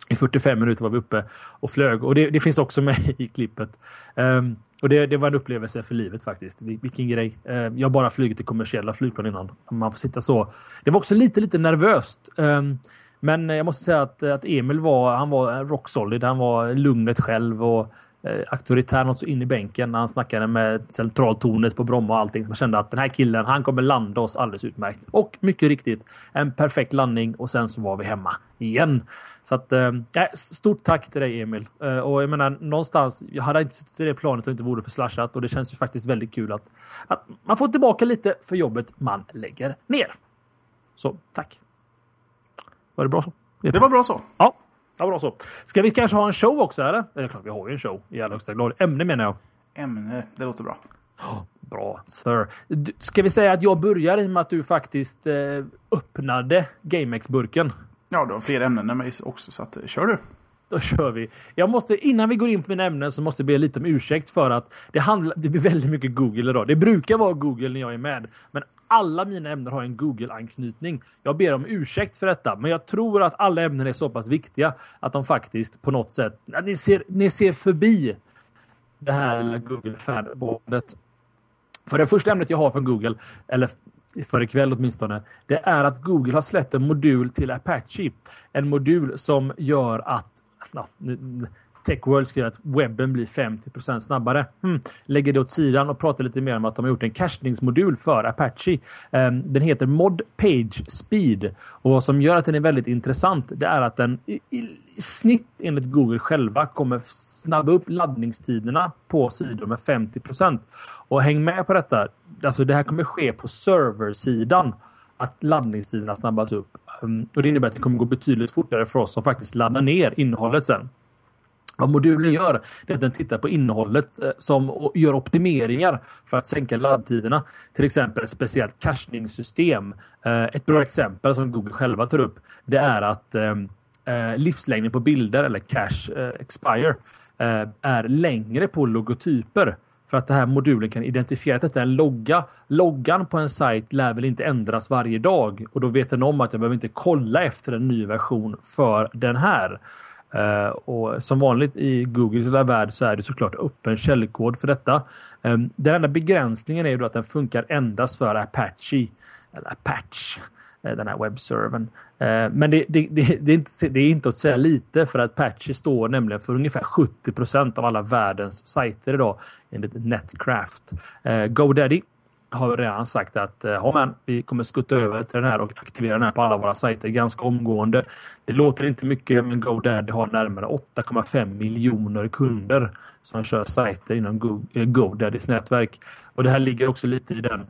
Speaker 3: I 45 minuter var vi uppe och flög och det, det finns också med i klippet. Um, och det, det, var en upplevelse för livet faktiskt. Vilken grej. Uh, jag har bara flugit i kommersiella flygplan innan. Man får sitta så. Det var också lite, lite nervöst. Um, Men jag måste säga att, att Emil var, han var rock solid. Han var lugnet själv och eh, auktoritär något så in i bänken när han snackade med centraltornet på Bromma och allting. Man kände att den här killen, han kommer landa oss alldeles utmärkt. Och mycket riktigt, en perfekt landning och sen så var vi hemma igen. Så att, eh, stort tack till dig Emil. Eh, och jag menar någonstans, jag hade inte suttit i det planet och inte vore för slashat och det känns ju faktiskt väldigt kul att, att man får tillbaka lite för jobbet man lägger ner. Så tack. Var det bra så?
Speaker 2: Det var bra så.
Speaker 3: Ja, var bra så. Ska vi kanske ha en show också eller? Eller klart, vi har ju en show i allra högsta grad. Ämne menar jag.
Speaker 2: Ämne, det låter bra.
Speaker 3: Bra, sir. Ska vi säga att jag börjar i och med att du faktiskt eh, öppnade GameX-burken?
Speaker 2: Ja, du har fler ämnen än mig också, så att, kör du.
Speaker 3: Då kör vi. Jag måste, innan vi går in på mina ämnen så måste jag be lite om ursäkt för att det, handlar, det blir väldigt mycket Google idag. Det brukar vara Google när jag är med, men alla mina ämnen har en Google-anknytning. Jag ber om ursäkt för detta, men jag tror att alla ämnen är så pass viktiga att de faktiskt på något sätt, ni ser, ni ser förbi det här Google fanboardet. För det första ämnet jag har från Google, eller för ikväll åtminstone, det är att Google har släppt en modul till Apache. En modul som gör att ja, Techworld skriver att webben blir 50% snabbare. Hmm. Lägger det åt sidan och pratar lite mer om att de har gjort en cachningsmodul för Apache. Ehm, den heter Mod Page Speed och vad som gör att den är väldigt intressant det är att den i, i, i snitt enligt Google själva kommer snabba upp laddningstiderna på sidor med 50% Och häng med på detta. Alltså det här kommer ske på serversidan att laddningstiderna snabbas upp. Ehm, och det innebär att det kommer gå betydligt fortare för oss som faktiskt laddar ner innehållet sen. Vad modulen gör är att den tittar på innehållet eh, som gör optimeringar för att sänka laddtiderna. Till exempel ett speciellt cachningssystem. Eh, ett bra exempel som Google själva tar upp det är att ehm, eh, livslängden på bilder eller cache expire är längre på logotyper. För att den här modulen kan identifiera att detta är en logga. Loggan på en sajt lär väl inte ändras varje dag och då vet den om att jag behöver inte kolla efter en ny version för den här. Uh, och som vanligt i Googles lilla värld så är det såklart öppen källkod för detta. Um, den enda begränsningen är ju då att den funkar endast för Apache. Eller Apache. Uh, den här webbservern. Uh, men det, det, det, det, är inte, det är inte att säga lite för att Apache står nämligen för ungefär 70% av alla världens sajter idag enligt Netcraft. GoDaddy har redan sagt att eh, ja, men, vi kommer skutta över till den här och aktivera den här på alla våra sajter ganska omgående. Det låter inte mycket, men GoDaddy har närmare 8,5 miljoner kunder som kör sajter inom eh, GoDaddys nätverk. Och det här ligger också lite i den,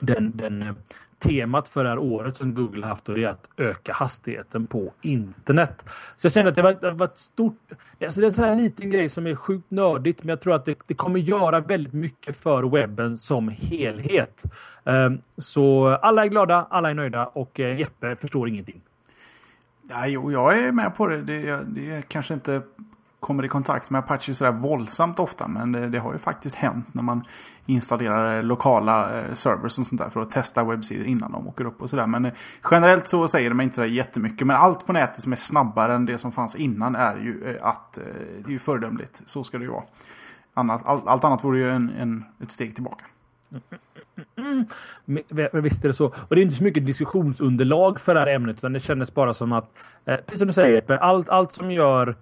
Speaker 3: den, den eh, temat för det här året som Google haft och det är att öka hastigheten på internet. Så jag kände att det var, det var ett stort... Alltså det är en sån här liten grej som är sjukt nördigt men jag tror att det, det kommer göra väldigt mycket för webben som helhet. Um, så alla är glada, alla är nöjda och eh, Jeppe förstår ingenting.
Speaker 2: Ja, jo, jag är med på det. Det, det är kanske inte kommer i kontakt med Apache sådär våldsamt ofta. Men det, det, har ju faktiskt hänt när man installerar eh, lokala eh, servers och sånt där för att testa webbsidor innan de åker upp och sådär. Men eh, generellt så säger de inte sådär jättemycket. Men allt på nätet som är snabbare än det som fanns innan är ju att det är ju föredömligt. Så ska det ju vara. Annat, all, allt annat vore ju en, en, ett steg tillbaka.
Speaker 3: Mm. mm, mm. Visst är det så. Och det är inte så mycket diskussionsunderlag för det här ämnet utan det kändes bara som att, eh, precis som du säger, allt, allt som gör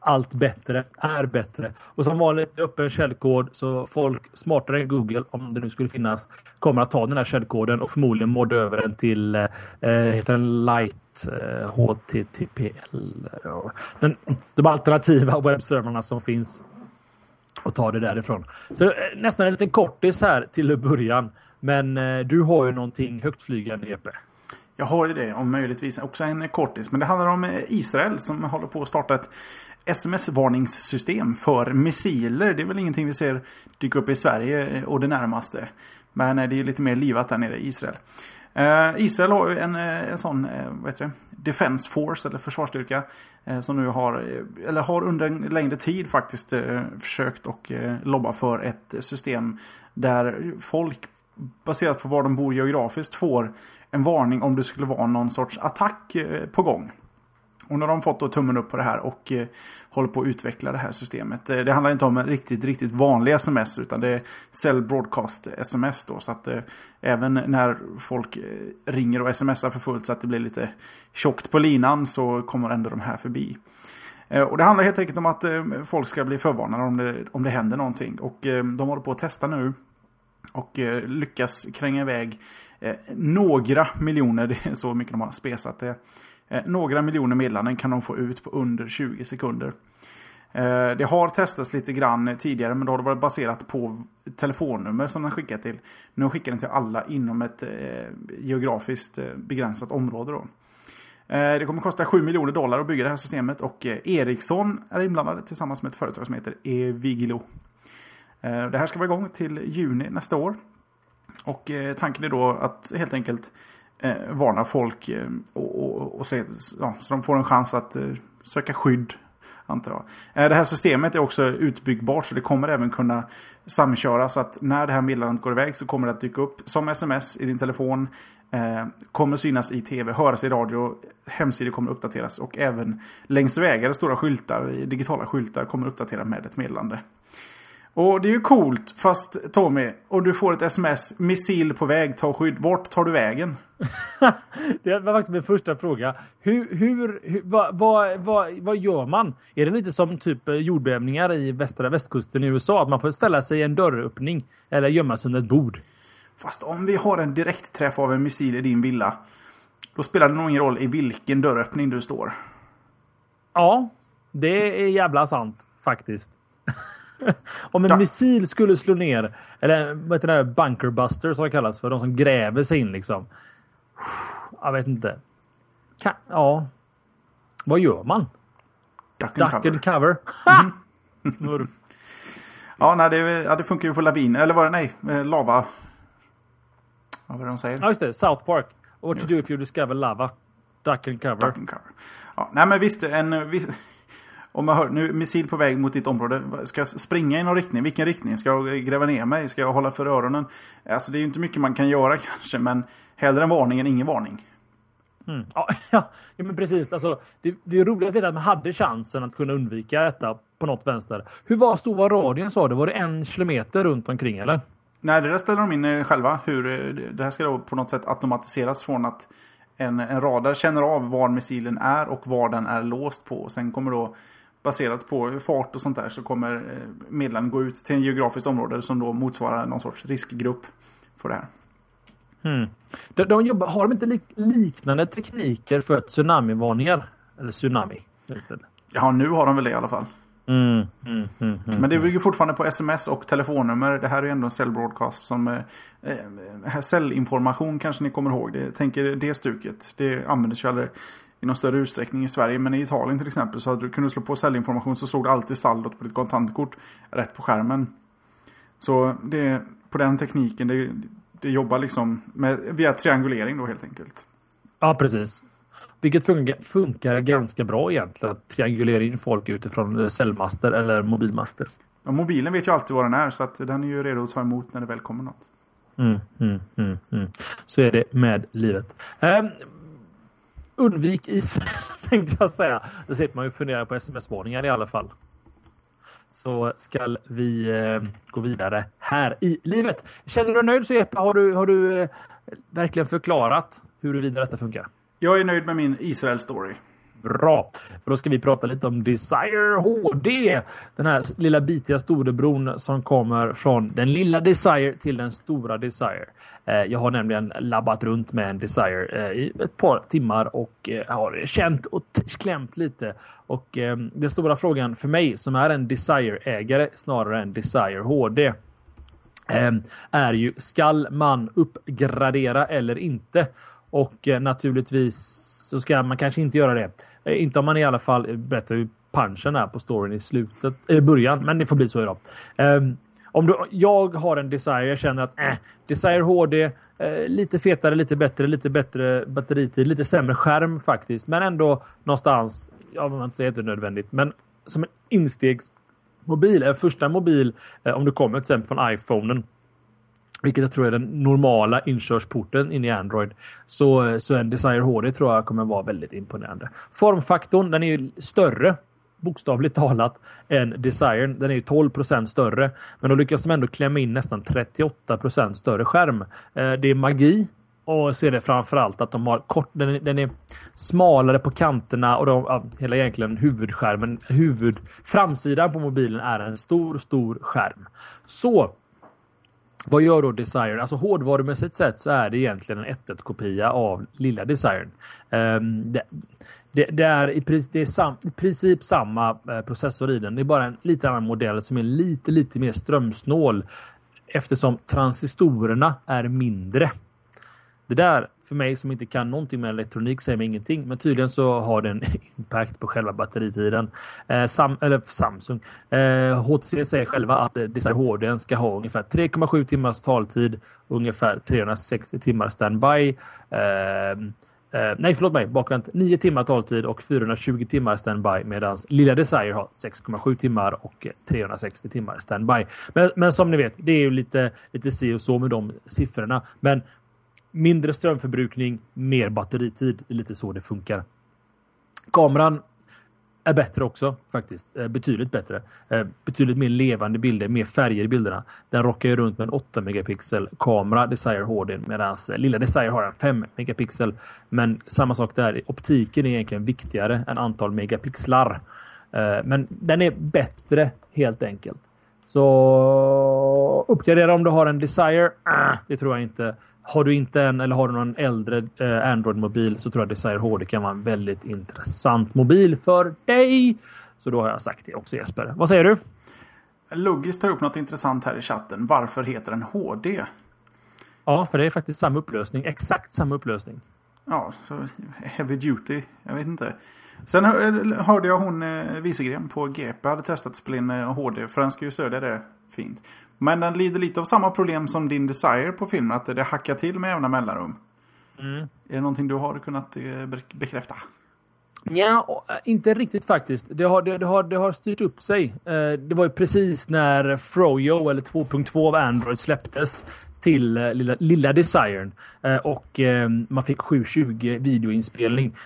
Speaker 3: allt bättre är bättre. Och som vanligt öppen källkod så folk smartare än Google, om det nu skulle finnas, kommer att ta den här källkoden och förmodligen modda över den till eh, eh heter den Light eh, HTTPL. Den, de alternativa webbservrarna som finns och ta det därifrån. Så eh, nästan en liten kortis här till början. Men eh, du har ju någonting högtflygande Jeppe.
Speaker 2: Jag har ju det, om möjligtvis också en kortis. Men det handlar om eh, Israel som håller på att starta ett sms-varningssystem för missiler. Det är väl ingenting vi ser dyka upp i Sverige och det närmaste. Men eh, det är lite mer livat där nere i Israel. Eh, Israel har ju en, eh, en sån, vad heter det? Defense Force eller försvarsstyrka. som nu har, eller har under en längre tid faktiskt försökt och lobba för ett system där folk baserat på var de bor geografiskt får en varning om det skulle vara någon sorts attack på gång. Och nu har de fått då tummen upp på det här och eh, håller på att utveckla det här systemet. Eh, det handlar inte om en riktigt, riktigt vanlig sms utan det är Cell Broadcast sms då. Så att eh, även när folk eh, ringer och smsar för fullt så att det blir lite tjockt på linan så kommer ändå de här förbi. Eh, och det handlar helt enkelt om att eh, folk ska bli förvarnade om det, om det händer någonting. Och eh, de håller på att testa nu. Och lyckas kränga iväg några miljoner, det är så mycket de har spesat det. Eh, några miljoner meddelanden kan de få ut på under 20 sekunder. Eh, det har testats lite grann tidigare men då har det varit baserat på telefonnummer som den skickar till. Nu skickar den till alla inom ett eh, geografiskt begränsat område. Då. Det kommer kosta 7 miljoner dollar att bygga det här systemet och Ericsson är inblandade tillsammans med ett företag som heter Evigilo. Det här ska vara igång till juni nästa år. Och tanken är då att helt enkelt Eh, varna folk eh, och, och, och se, ja, så de får en chans att eh, söka skydd. Antar jag. Det här systemet är också utbyggbart så det kommer även kunna samköras. Så att när det här meddelandet går iväg så kommer det att dyka upp som sms i din telefon. Eh, kommer synas i tv, höras i radio, hemsidor kommer uppdateras och även längs vägar, stora skyltar, digitala skyltar kommer uppdatera med ett meddelande. Och det är ju coolt, fast Tommy, om du får ett sms, missil på väg, ta skydd. Vart tar du vägen?
Speaker 3: det var faktiskt min första fråga. Hur, hur, hur vad, vad, vad, vad, gör man? Är det lite som typ jordbävningar i västra västkusten i USA? Att man får ställa sig i en dörröppning eller gömma sig under ett bord?
Speaker 2: Fast om vi har en direktträff av en missil i din villa. Då spelar det nog ingen roll i vilken dörröppning du står.
Speaker 3: Ja, det är jävla sant faktiskt. om en da. missil skulle slå ner, eller vad heter det, bunkerbuster som det kallas för, de som gräver sig in liksom. Jag vet inte. Kan, ja. Vad gör man?
Speaker 2: Duck and
Speaker 3: Duck
Speaker 2: cover.
Speaker 3: And cover. Mm. Smurf.
Speaker 2: Ja, nej, det, ja, det funkar ju på lavin. Eller var det nej? Eh, lava. Vad var det de säger?
Speaker 3: Ja, just det. South Park. What just to do if you discover lava. Duck and cover.
Speaker 2: Duck and cover. Ja, nej, men visst. En, visst om jag hör nu missil på väg mot ditt område. Ska jag springa i någon riktning? Vilken riktning? Ska jag gräva ner mig? Ska jag hålla för öronen? Alltså det är ju inte mycket man kan göra kanske. Men hellre en varning än ingen varning.
Speaker 3: Mm. Ja, ja, men precis. Alltså, det, det är roligt att veta att man hade chansen att kunna undvika detta på något vänster. Hur var stor var radien sa du? Var det en kilometer runt omkring eller?
Speaker 2: Nej, det där ställer de in eh, själva. Hur, eh, det här ska då på något sätt automatiseras från att en, en radar känner av var missilen är och var den är låst på. Sen kommer då baserat på fart och sånt där så kommer eh, meddelanden gå ut till en geografiskt område som då motsvarar någon sorts riskgrupp för det här.
Speaker 3: Mm. De, de jobbar, har de inte lik, liknande tekniker för tsunamivarningar? Eller tsunami?
Speaker 2: Ja, nu har de väl det i alla fall.
Speaker 3: Mm, mm, mm,
Speaker 2: mm, Men det bygger fortfarande på sms och telefonnummer. Det här är ändå en cellbroadcast som... Eh, eh, cellinformation kanske ni kommer ihåg. Det, tänker det stuket. Det användes ju aldrig i någon större utsträckning i Sverige. Men i Italien till exempel så hade du kunnat slå på cellinformation så såg du alltid saldot på ditt kontantkort rätt på skärmen. Så det, på den tekniken, det, det jobbar liksom med, via triangulering då helt enkelt.
Speaker 3: Ja, precis. Vilket funkar, funkar ganska bra egentligen. Att triangulera in folk utifrån cellmaster eller mobilmaster.
Speaker 2: Ja, mobilen vet ju alltid vad den är så att den är ju redo att ta emot när det väl kommer något.
Speaker 3: Mm, mm, mm, mm. Så är det med livet. Um, undvik is tänkte jag säga. Då sitter man ju fundera på sms-varningar i alla fall. Så ska vi eh, gå vidare här i livet. Känner du dig nöjd så Jeppe? Har du, har du eh, verkligen förklarat huruvida detta funkar?
Speaker 2: Jag är nöjd med min Israel-story.
Speaker 3: Bra! För då ska vi prata lite om Desire HD. Den här lilla bitiga storebron som kommer från den lilla Desire till den stora Desire. Eh, jag har nämligen labbat runt med en Desire eh, i ett par timmar och eh, har känt och klämt lite. Och den stora frågan för mig som är en Desire-ägare snarare än Desire HD är ju skall man uppgradera eller inte? Och naturligtvis så ska man kanske inte göra det. Eh, inte om man i alla fall berättar hur punchen är på storyn i slutet, i början, men det får bli så idag. Um, om du, jag har en Desire, jag känner att äh, Desire HD, eh, lite fetare, lite bättre, lite bättre batteritid, lite sämre skärm faktiskt, men ändå någonstans, jag vill inte säga att det är nödvändigt, men som en instegsmobil, en första mobil, eh, om du kommer till exempel från iPhonen, vilket jag tror är den normala inkörsporten in i Android, så, så en Desire HD tror jag kommer vara väldigt imponerande. Formfaktorn, den är ju större bokstavligt talat än Desire. Den är ju 12% större, men då lyckas de ändå klämma in nästan 38% större skärm. Eh, det är magi och så är det framförallt att de har kort, den är, den är smalare på kanterna och de, ja, hela egentligen huvudskärmen, huvud, framsidan på mobilen är en stor, stor skärm. Så vad gör då Desire? Alltså hårdvarumässigt sett så är det egentligen en 1.1-kopia av lilla Desire. Um, det, det, det, är, i, det är sam, i princip samma eh, processor i den. Det är bara en lite annan modell som är lite, lite mer strömsnål eftersom transistorerna är mindre. Det där för mig som inte kan någonting med elektronik säger mig ingenting, men tydligen så har det en impact på själva batteritiden. Eh, Sam, eller Samsung. Eh, HTC säger själva att eh, HD ska ha ungefär 3,7 timmars taltid, ungefär 360 timmar standby. Eh, Eh, nej, förlåt mig. Bakvänt. 9 timmar taltid och 420 timmar standby medan lilla Desire har 6,7 timmar och eh, 360 timmar standby. Men, men som ni vet, det är ju lite, lite si och så med de siffrorna. Men mindre strömförbrukning, mer batteritid. Det är lite så det funkar. Kameran är bättre också faktiskt. Eh, betydligt bättre. Eh, betydligt mer levande bilder, mer färger i bilderna. Den rockar ju runt med en 8 megapixel kamera, Desire HD, medan eh, lilla Desire har en 5 megapixel. Men samma sak där. Optiken är egentligen viktigare än antal megapixlar. Men den är bättre helt enkelt. Så uppgradera om du har en Desire. Ah, det tror jag inte. Har du inte en eller har du någon äldre eh, Android-mobil så tror jag Desire HD kan vara en väldigt intressant mobil för dig. Så då har jag sagt det också Jesper. Vad säger du?
Speaker 2: Logis tar upp något intressant här i chatten. Varför heter den HD?
Speaker 3: Ja, för det är faktiskt samma upplösning. Exakt samma upplösning.
Speaker 2: Ja, så heavy duty. Jag vet inte. Sen hörde jag hon eh, Wieselgren på GP hade testat att spela in HD. För den ska ju stödja det fint. Men den lider lite av samma problem som din Desire på filmen. Att det hackar till med jämna mellanrum. Mm. Är det någonting du har kunnat eh, bekräfta?
Speaker 3: Ja, eh, inte riktigt faktiskt. Det har, det, det, har, det har styrt upp sig. Eh, det var ju precis när Froyo eller 2.2 av Android släpptes till lilla, lilla Desiren och man fick 720 videoinspelning.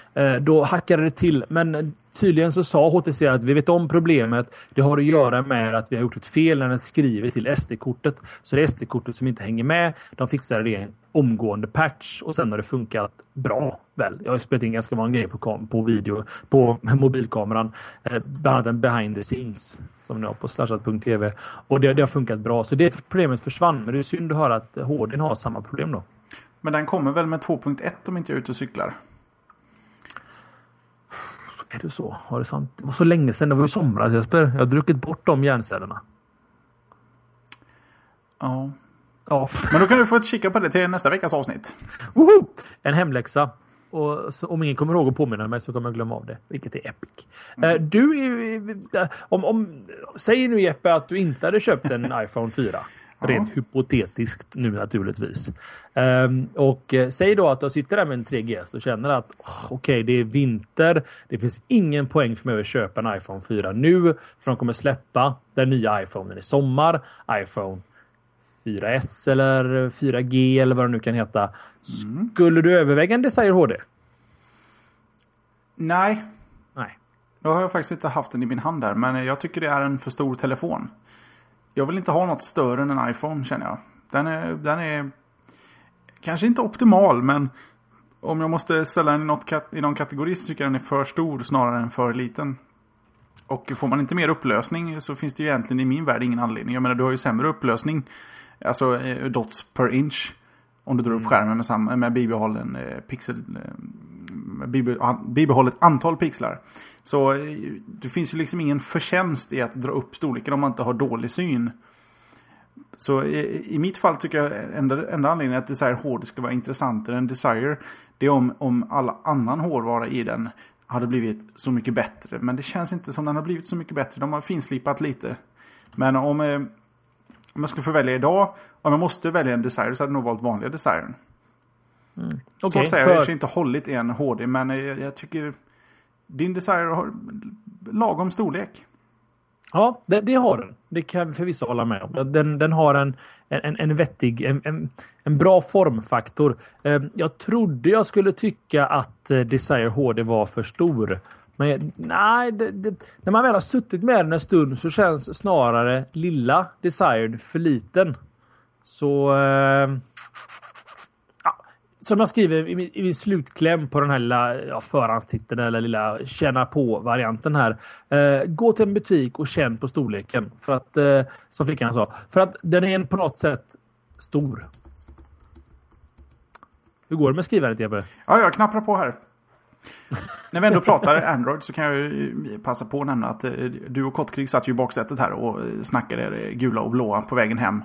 Speaker 3: Då hackade det till, men tydligen så sa HTC att vi vet om problemet. Det har att göra med att vi har gjort ett fel när den skriver till SD-kortet. Så det är SD-kortet som inte hänger med. De fixade det omgående patch och sen har det funkat bra. Väl, jag har spelat in ganska många grejer på, på video på mobilkameran. Eh, bland annat en behind the scenes som ni har på slashat.tv. Och det, det, har funkat bra. Så det problemet försvann. Men det är synd att höra att HD har samma problem då.
Speaker 2: Men den kommer väl med 2.1 om inte jag är ute och cyklar?
Speaker 3: Är det så? Har det sant? Det var så länge sedan. Det var i somras Jesper. Jag har druckit bort de hjärncellerna.
Speaker 2: Ja. Ja. Men då kan du få kika på det till nästa veckas avsnitt.
Speaker 3: Woho! En hemläxa. Och så, om ingen kommer ihåg att påminna mig så kommer jag glömma av det. Vilket är epic. Mm. Uh, du, om, om, säg nu Jeppe att du inte hade köpt en iPhone 4. Rent hypotetiskt nu naturligtvis. Um, och uh, säg då att du sitter där med en 3GS och känner att oh, okej, okay, det är vinter. Det finns ingen poäng för mig att köpa en iPhone 4 nu. För de kommer släppa den nya iPhonen i sommar. iPhone 4S eller 4G eller vad det nu kan heta. Mm. Skulle du överväga en Desire HD?
Speaker 2: Nej.
Speaker 3: Nej.
Speaker 2: Då har jag faktiskt inte haft den i min hand där. Men jag tycker det är en för stor telefon. Jag vill inte ha något större än en iPhone känner jag. Den är, den är kanske inte optimal men om jag måste ställa den i, något, i någon kategori så tycker jag den är för stor snarare än för liten. Och får man inte mer upplösning så finns det ju egentligen i min värld ingen anledning. Jag menar du har ju sämre upplösning. Alltså eh, dots per inch. Om du drar upp mm. skärmen med, samma, med bibehållen eh, pixel. Bibehållet antal pixlar. Så eh, det finns ju liksom ingen förtjänst i att dra upp storleken om man inte har dålig syn. Så i, i mitt fall tycker jag enda, enda anledningen att Desire hård skulle vara intressantare än Desire. Det är om, om all annan hårdvara i den hade blivit så mycket bättre. Men det känns inte som den har blivit så mycket bättre. De har finslipat lite. Men om, eh, om jag skulle få välja idag. Om jag måste välja en Desire så hade jag nog valt vanliga Desiren. Mm. Okay, så att säga, för... jag har inte hållit en HD. Men jag, jag tycker din Desire har lagom storlek.
Speaker 3: Ja, det, det, har den. Det kan vi förvisso hålla med om. Den, den har en, en, en vettig, en, en, en bra formfaktor. Eh, jag trodde jag skulle tycka att eh, Desire HD var för stor. Men nej, det, det, när man väl har suttit med den en stund så känns snarare lilla Desired för liten. Så... Eh, som jag skriver i min, i min, slutkläm på den här lilla ja, förhandstiteln eller lilla känna på-varianten här. Eh, gå till en butik och känn på storleken. För att, eh, som flickan sa. För att den är på något sätt stor. Hur går det med skrivandet Jeppe?
Speaker 2: Ja, jag knappar på här. När vi ändå pratar Android så kan jag passa på att nämna att eh, du och Kottkrig satt ju i baksätet här och snackade gula och blåa på vägen hem.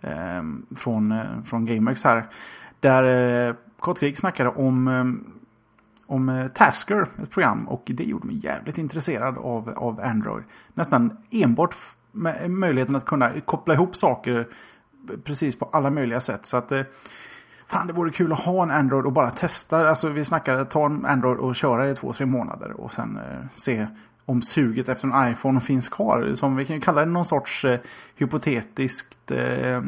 Speaker 2: Eh, från, eh, från GameX här. Där eh, Kottkrig snackade om, eh, om eh, Tasker, ett program. Och det gjorde mig jävligt intresserad av, av Android. Nästan enbart med eh, möjligheten att kunna koppla ihop saker precis på alla möjliga sätt. Så att Fan, det vore kul att ha en Android och bara testa. Alltså vi snackade ta en Android och köra i två, tre månader. Och sen eh, se om suget efter en iPhone finns kvar. Som vi kan kalla det någon sorts eh, hypotetiskt... Eh,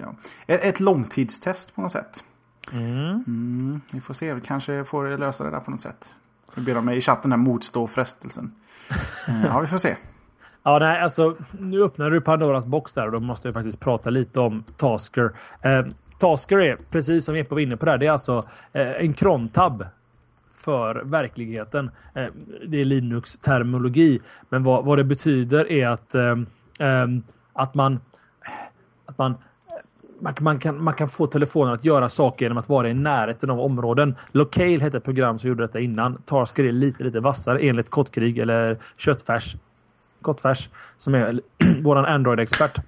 Speaker 2: ja, ett långtidstest på något sätt. Mm. Mm, vi får se, vi kanske får lösa det där på något sätt. Vi ber dem i chatten här motstå frestelsen. Eh, ja, vi får se.
Speaker 3: Ja, nej, alltså nu öppnar du Pandoras box där och då måste jag faktiskt prata lite om Tasker. Eh, Tasker är, precis som Jeppe var inne på där, det är alltså eh, en crontab för verkligheten. Eh, det är Linux-terminologi. Men vad, vad, det betyder är att, eh, eh att man att man man, man, kan, man kan få telefonen att göra saker genom att vara i närheten av områden. Locale hette ett program som gjorde detta innan. Tarsk är lite, lite vassare enligt Kottkrig eller Köttfärs. Kottfärs som är vår Android-expert.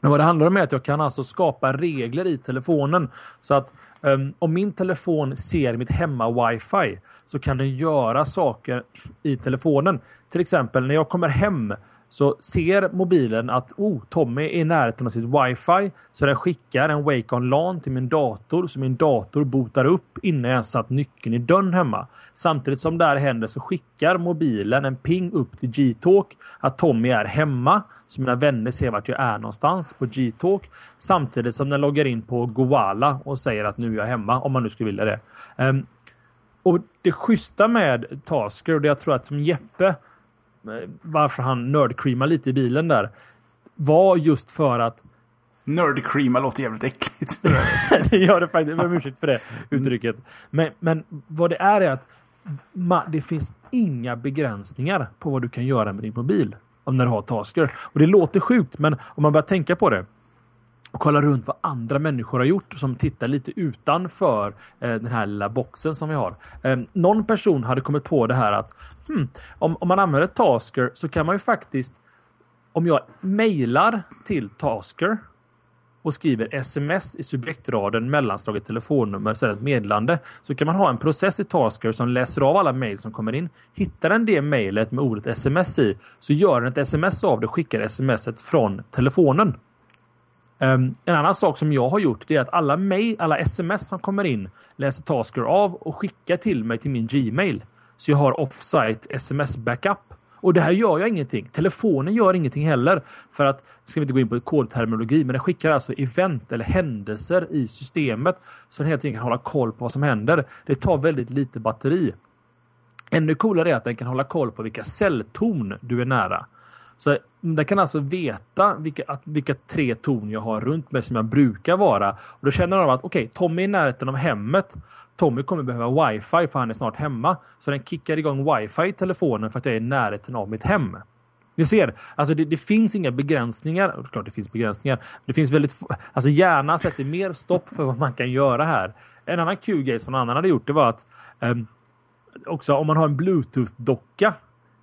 Speaker 3: Men vad det handlar om är att jag kan alltså skapa regler i telefonen så att um, om min telefon ser mitt hemma wifi så kan den göra saker i telefonen. Till exempel när jag kommer hem så ser mobilen att oh, Tommy är i närheten av sitt wifi så den skickar en Wake On LAN till min dator så min dator botar upp innan jag satt nyckeln i dörren hemma. Samtidigt som det här händer så skickar mobilen en ping upp till G-Talk att Tommy är hemma så mina vänner ser vart jag är någonstans på G-Talk samtidigt som den loggar in på Goala och säger att nu är jag hemma om man nu skulle vilja det. Um, och det schyssta med Tasker och det jag tror att som Jeppe varför han nördcreamar lite i bilen där var just för att
Speaker 2: Nördcreama låter jävligt äckligt.
Speaker 3: det gör det faktiskt. Jag ber om ursäkt för det uttrycket. Men, men vad det är är att det finns inga begränsningar på vad du kan göra med din mobil om när du har Tasker. Och det låter sjukt, men om man börjar tänka på det och kolla runt vad andra människor har gjort som tittar lite utanför eh, den här lilla boxen som vi har. Eh, någon person hade kommit på det här att hmm, om, om man använder Tasker så kan man ju faktiskt om jag mejlar till Tasker och skriver sms i subjektraden mellanslaget telefonnummer så ett meddelande så kan man ha en process i Tasker som läser av alla mejl som kommer in. Hittar den det mejlet med ordet sms i så gör den ett sms av det och skickar smset från telefonen. Um, en annan sak som jag har gjort är att alla mejl, alla sms som kommer in läser Tasker av och skickar till mig till min Gmail. Så jag har offsite sms backup. Och det här gör jag ingenting. Telefonen gör ingenting heller. För att, ska vi inte gå in på kodterminologi, men den skickar alltså event eller händelser i systemet. Så den hela tiden kan hålla koll på vad som händer. Det tar väldigt lite batteri. Ännu coolare är att den kan hålla koll på vilka cellton du är nära. Så den kan alltså veta vilka, att, vilka tre torn jag har runt mig som jag brukar vara. Och Då känner de att okej, okay, Tommy är i närheten av hemmet. Tommy kommer behöva wifi för han är snart hemma. Så den kickar igång wifi i telefonen för att jag är i närheten av mitt hem. Ni ser, alltså det, det, finns inga begränsningar. Klart det finns begränsningar. Det finns väldigt Alltså hjärnan sätter mer stopp för vad man kan göra här. En annan kul grej som någon annan hade gjort det var att eh, också om man har en bluetooth-docka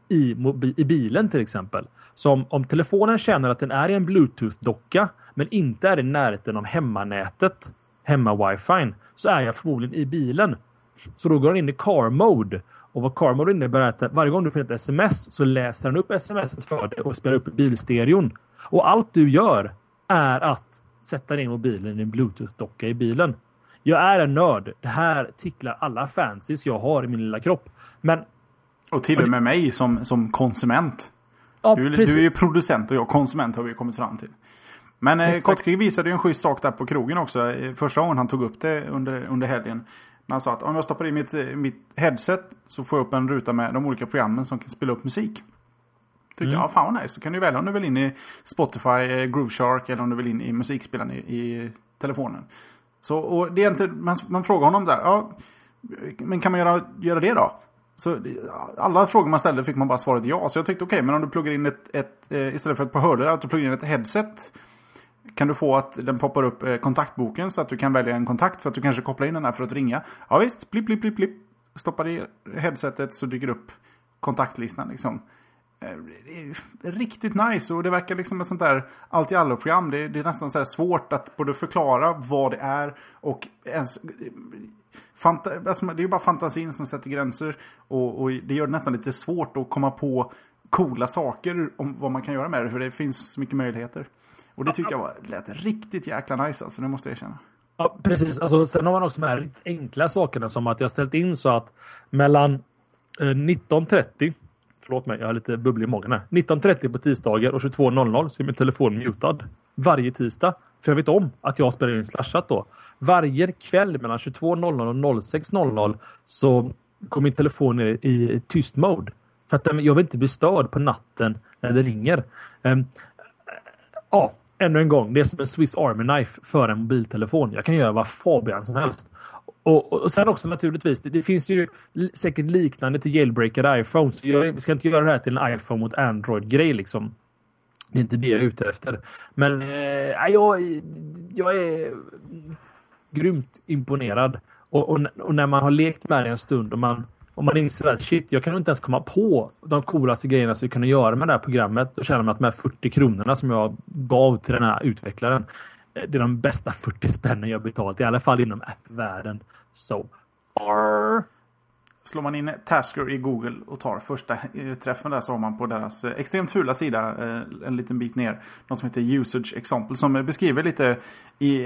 Speaker 3: i, i bilen till exempel. Så om, telefonen känner att den är i en bluetooth-docka men inte är i närheten av hemmanätet, hemma-wifi, så är jag förmodligen i bilen. Så då går den in i car mode. Och vad car mode innebär är att varje gång du får ett sms så läser den upp sms för dig och spelar upp bilstereon. Och allt du gör är att sätta in mobilen i en bluetooth-docka i bilen. Jag är en nörd. Det här ticklar alla fancies jag har i min lilla kropp. Men...
Speaker 2: Och till och med mig som, som konsument. Ja, du, du, är ju producent och jag konsument har vi kommit fram till. Men eh. Kottkrig visade ju en schysst sak där på krogen också. eh, Första gången han tog upp det under, under helgen. När han sa att om jag stoppar i mitt, eh, mitt headset så får jag upp en ruta med de olika programmen som kan spela upp musik. Tyckte
Speaker 3: Mm.
Speaker 2: jag, ja, fan vad nice. Så kan du välja om du vill in i Spotify, eh, Groove Shark eller om du vill in i musikspelaren i, i telefonen. Så, och det är inte, man, man frågar honom där, ja, men kan man göra, göra det då? Så alla frågor man ställde fick man bara svaret ja. Så jag tyckte okej, men om du pluggar in ett, ett eh, istället för ett par hörlurar, att du pluggar in ett headset. Kan du få att den poppar upp eh, kontaktboken så att du kan välja en kontakt för att du kanske kopplar in den här för att ringa. Ja visst, blipp, blipp, blipp, blipp. Stoppar i headsetet så dyker upp kontaktlistan liksom. Eh, det är riktigt nice och det verkar liksom ett sånt där allt i allo-program. Det, det är nästan så här svårt att både förklara vad det är och ens... Fanta, alltså det är ju bara fantasin som sätter gränser och, och det gör det nästan lite svårt att komma på coola saker om vad man kan göra med det. För det finns så mycket möjligheter. Och det tyckte jag var, lät riktigt jäkla nice alltså, det måste jag erkänna.
Speaker 3: Ja, precis. Alltså, sen har man också de här enkla sakerna som att jag ställt in så att mellan eh, 19.30 Förlåt mig, jag har lite bubblig i magen här. 19.30 på tisdagar och 22.00 så är min telefon mutad. Varje tisdag. För jag vet om att jag spelar in slashat då. Varje kväll mellan 22.00 och 06.00 så går min telefon ner i tyst mode. För att eh, jag vill inte bli störd på natten när det ringer. Ehm, ja, ännu en gång. Det är som en Swiss Army Knife för en mobiltelefon. Jag kan göra vad Fabian som helst. Och, och, och sen också naturligtvis, det, det finns ju säkert liknande till jailbreaker iPhone. Så jag vi ska inte göra det här till en iPhone mot Android-grej liksom. Det är inte det jag är ute efter. Men eh, jag, jag är grymt imponerad. Och, och, och när man har lekt med det en stund och man, och man inser att shit, jag kan inte ens komma på de coolaste grejerna som vi kunde göra med det här programmet. Då känner man att de här 40 kronorna som jag gav till den här utvecklaren. Eh, det är de bästa 40 spännen jag betalt, i alla fall inom appvärlden. So far.
Speaker 2: Slår man in Tasker i Google och tar första eh, träffen där så har man på deras eh, extremt fula sida eh, en liten bit ner något som heter Usage Example som beskriver lite i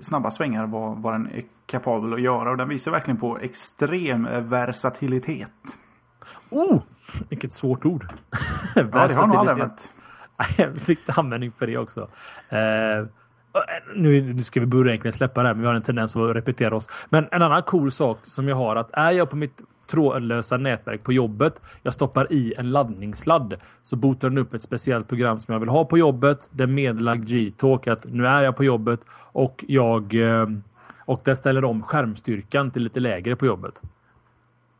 Speaker 2: snabba svängar vad, vad den är kapabel att göra och den visar verkligen på extrem versatilitet.
Speaker 3: Oh, vilket svårt ord.
Speaker 2: Ja, det har jag nog aldrig använt.
Speaker 3: Jag fick användning för det också. Eh, nu, nu ska vi börja egentligen släppa det här, men vi har en tendens att repetera oss. Men en annan cool sak som jag har att är jag på mitt trådlösa nätverk på jobbet. Jag stoppar i en laddningssladd så botar den upp ett speciellt program som jag vill ha på jobbet. Den meddelar G-talk att nu är jag på jobbet och jag eh, och den ställer om skärmstyrkan till lite lägre på jobbet.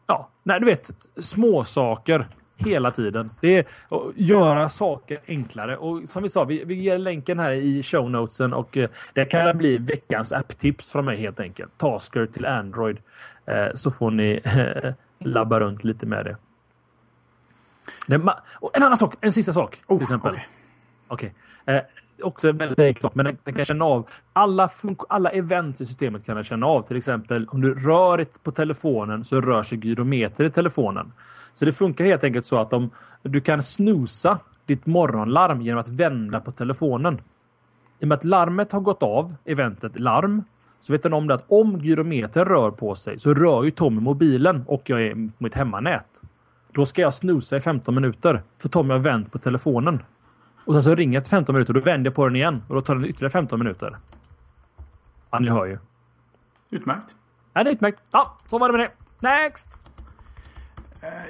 Speaker 3: Ja, nej, du vet små saker hela tiden. Det är att göra saker enklare och som vi sa, vi, vi ger länken här i show notesen och eh, det kan bli veckans apptips från mig helt enkelt. Tasker till Android eh, så får ni eh, labba runt lite med det. en annan sak, en sista sak
Speaker 2: Oh,
Speaker 3: till exempel.
Speaker 2: okej.
Speaker 3: Okej. Också en väldigt enkel sak, men den, den kan känna av alla, alla events i systemet kan den känna av. Till exempel om du rör på telefonen så rör sig gyrometer i telefonen. Så det funkar helt enkelt så att om du kan snusa ditt morgonlarm genom att vända på telefonen. I och med att larmet har gått av, eventet larm, så vet den om det att om gyrometer rör på sig så rör ju Tommy mobilen och jag är på mitt hemmanät. Då ska jag snusa i 15 minuter för Tommy har vänt på telefonen. Och sen så ringer jag till 15 minuter och då vänder jag på den igen och då tar den ytterligare 15 minuter. Ja, ni hör ju.
Speaker 2: Utmärkt.
Speaker 3: Ja, det är utmärkt. Ja, så var det med det. Next!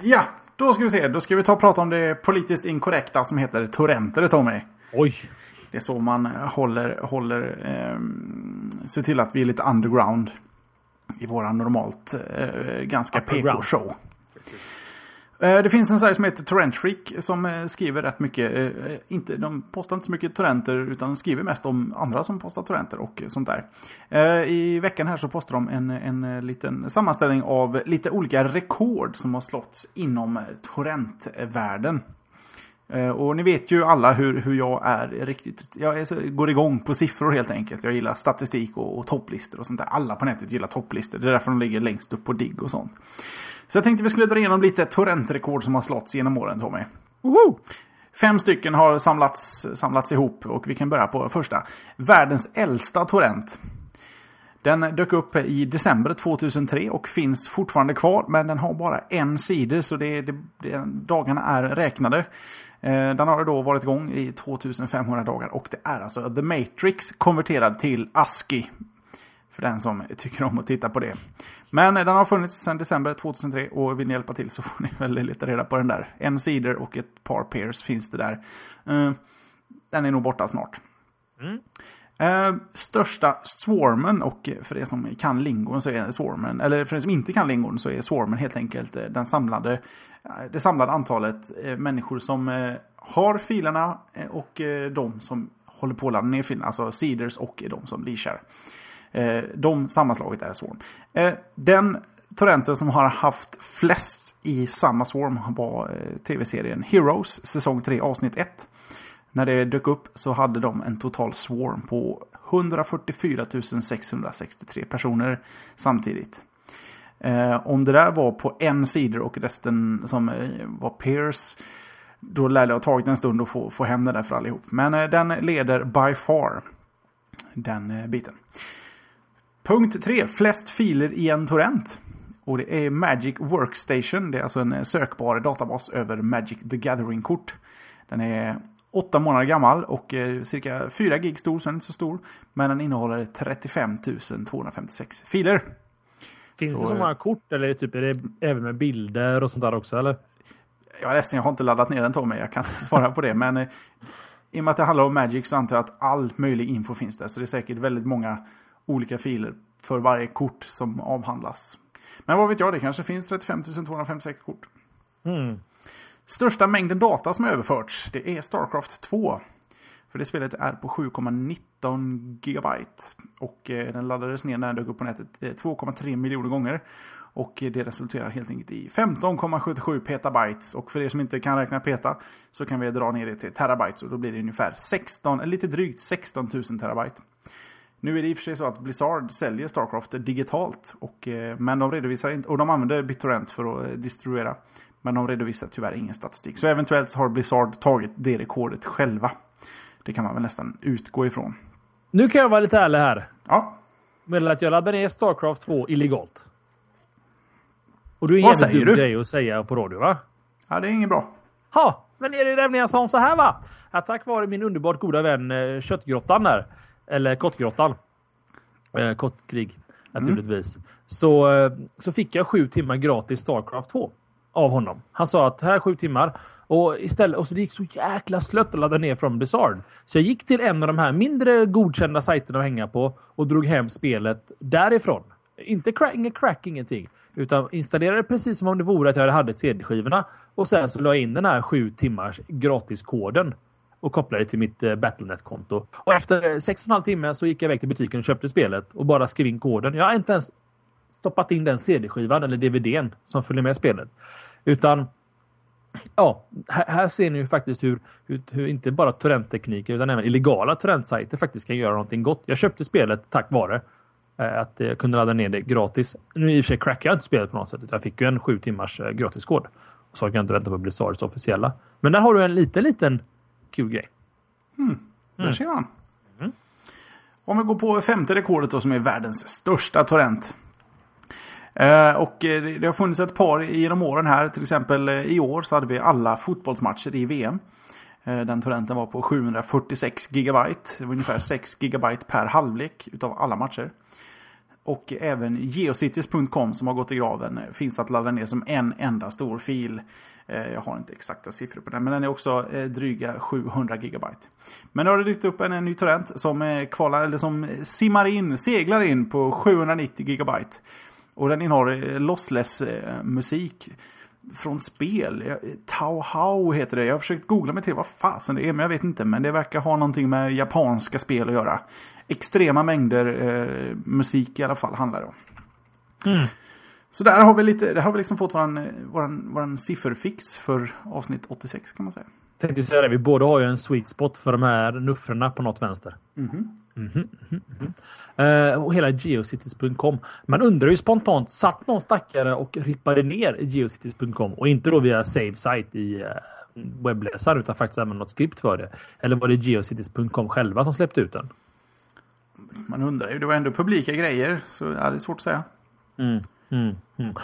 Speaker 2: Ja, då ska vi se. Då ska vi ta och prata om det politiskt inkorrekta som heter torrenter, Tommy.
Speaker 3: Oj!
Speaker 2: Det är så man håller, håller ehm, ser till att vi är lite underground i våra normalt eh, ganska. PK-show. Eh, det finns en sajt som heter Torrent Freak som eh, skriver rätt mycket. Eh, inte, de postar inte så mycket torrenter utan skriver mest om andra som postar torrenter och sånt där. I veckan här så postar de en, en liten sammanställning av lite olika rekord som har slåtts inom torrentvärlden. Och ni vet ju alla hur, hur jag är riktigt. Jag är går igång på siffror helt enkelt. Jag gillar statistik och, och topplistor och sånt där. Alla på nätet gillar topplistor. Det är därför de ligger längst upp på digg och sånt. Så jag tänkte vi skulle dra igenom lite torrentrekord som har slåtts genom åren Tommy.
Speaker 3: Woho!
Speaker 2: Fem stycken har samlats, samlats ihop och vi kan börja på första. Världens äldsta torrent. Den dök upp i december 2003 och finns fortfarande kvar, men den har bara en sida så det, det, det, dagarna är räknade. Eh, den har då varit igång i 2500 dagar och det är alltså The Matrix konverterad till ASCII. För den som tycker om att titta på det. Men den har funnits sedan december 2003 och vill ni hjälpa till så får ni väl leta reda på den där. En sidor och ett par pairs finns det där. Eh, den är nog borta snart. Mm. Eh, största swarmen, och för er som kan lingon så är swarmen, eller för er som inte kan lingon så är swarmen helt enkelt eh, den samlade, det samlade antalet människor som har filerna och de som håller på att ladda ner filerna, alltså seeders och de som leashar. Eh, de sammanslaget är swarm. Eh, den torrenten som har haft flest i samma swarm var eh, tv-serien Heroes, säsong 3, avsnitt 1. När det dök upp så hade de en total swarm på 144 663 personer samtidigt. Eh, om det där var på en sida och resten som eh, var peers, då lär det ha tagit en stund att få, få hem det där för allihop. Men eh, den leder by far den eh, biten. Punkt 3. Flest filer i en torrent. Och det är Magic Workstation. Det är alltså en eh, sökbar databas över Magic the Gathering-kort. Den är åtta månader gammal och eh, cirka 4 gig stor, så den är inte så stor. Men den innehåller 35 256 filer.
Speaker 3: Finns så, det så många kort eller typ, är det även med bilder och sånt där också? Eller?
Speaker 2: Jag är ledsen, jag har inte laddat ner den Tommy. Jag kan inte svara på det. Men eh, i och med att det handlar om Magic så antar jag att all möjlig info finns där. Så det är säkert väldigt många olika filer för varje kort som avhandlas. Men vad vet jag, det kanske finns 35 256 kort. Mm. Största mängden data som överförts, det är Starcraft 2. För det spelet är på 7,19 gigabyte. Och eh, den laddades ner när den dök upp på nätet 2,3 eh, miljoner gånger. Och det resulterar helt enkelt i 15,77 petabytes. Och för er som inte kan räkna peta så kan vi dra ner det till terabytes. Och då blir det ungefär 16, lite drygt 16 000 terabyte. Nu är det i och för sig så att Blizzard säljer Starcraft digitalt. Och, eh, men de redovisar inte, och de använder BitTorrent för att distribuera. Men de redovisar tyvärr ingen statistik. Så eventuellt så har Blizzard tagit det rekordet själva. Det kan man väl nästan utgå ifrån.
Speaker 3: Nu kan jag vara lite ärlig här.
Speaker 2: Ja.
Speaker 3: Med att jag laddar ner Starcraft 2 illegalt. Och du är Vad säger dum du? grej att säga på radio va?
Speaker 2: Ja, det är inget bra.
Speaker 3: Ha! Men är det nämligen som så här va? Att tack vare min underbart goda vän eh, Köttgrottan där. Eller Kottgrottan. Eh, kottkrig naturligtvis. Mm. Så, eh, så fick jag sju timmar gratis Starcraft 2 av honom. Han sa att här sju timmar. Och istället, och så det gick så jäkla slött att ladda ner från Blizzard. Så jag gick till en av de här mindre godkända sajterna att hänga på och drog hem spelet därifrån. Inte crack, inget crack, ingenting. Utan installerade precis som om det vore att jag hade CD-skivorna. Och sen så la jag in den här sju timmars gratiskoden. Och kopplade det till mitt eh, Battlenet-konto. Och efter 6,5 timmar så gick jag iväg till butiken och köpte spelet. Och bara skrev in koden. Jag har inte ens stoppat in den CD-skivan eller DVDn som följer med spelet. Utan Ja, här, ser ni ju faktiskt hur, hur, hur inte bara torrenttekniker utan även illegala torrentsajter faktiskt kan göra någonting gott. Jag köpte spelet tack vare eh, att jag kunde ladda ner det gratis. Nu i och för sig crackade jag inte spelet på något sätt. Jag fick ju en sju timmars eh, gratiskod. Så jag kan inte vänta på Blizzards officiella. Men där har du en liten, liten kul grej.
Speaker 2: Mm, där ser man. Mm. Om vi går på femte rekordet då som är världens största torrent. Eh, och eh, det har funnits ett par genom åren här. Till exempel eh, i år så hade vi alla fotbollsmatcher i VM. Den torrenten var på 746 gigabyte. Det var ungefär 6 gigabyte per halvlek utav alla matcher. Och även geocities.com som har gått i graven finns att ladda ner som en enda stor fil. Eh, jag har inte exakta siffror på den, men den är också eh, dryga 700 gigabyte. Men nu har det dykt upp en, ny torrent som, eh, kvalar, eller som simmar in, seglar in på 790 gigabyte. Och den innehåller lossless-musik. från spel. Tao Hao heter det. Jag har försökt googla mig till vad fasen det är, men jag vet inte. Men det verkar ha någonting med japanska spel att göra. Extrema mängder eh, musik i alla fall handlar det om. Mm. Så där har vi lite, där har vi liksom fått våran, våran, våran sifferfix för avsnitt 86 kan man säga.
Speaker 3: Tänkte säga det, vi båda har ju en sweet spot för de här nuffrorna på något vänster.
Speaker 2: Mm -hmm. Mm -hmm,
Speaker 3: mm -hmm. Uh, och hela geocities.com. Man undrar ju spontant, satt någon stackare och rippade ner geocities.com och inte då via save site i uh, webbläsaren utan faktiskt använde något skript för det? Eller var det geocities.com själva som släppte ut den?
Speaker 2: man undrar ju. Det var ändå publika grejer. Så ja, det är svårt att säga.
Speaker 3: Mm. Mm, mm.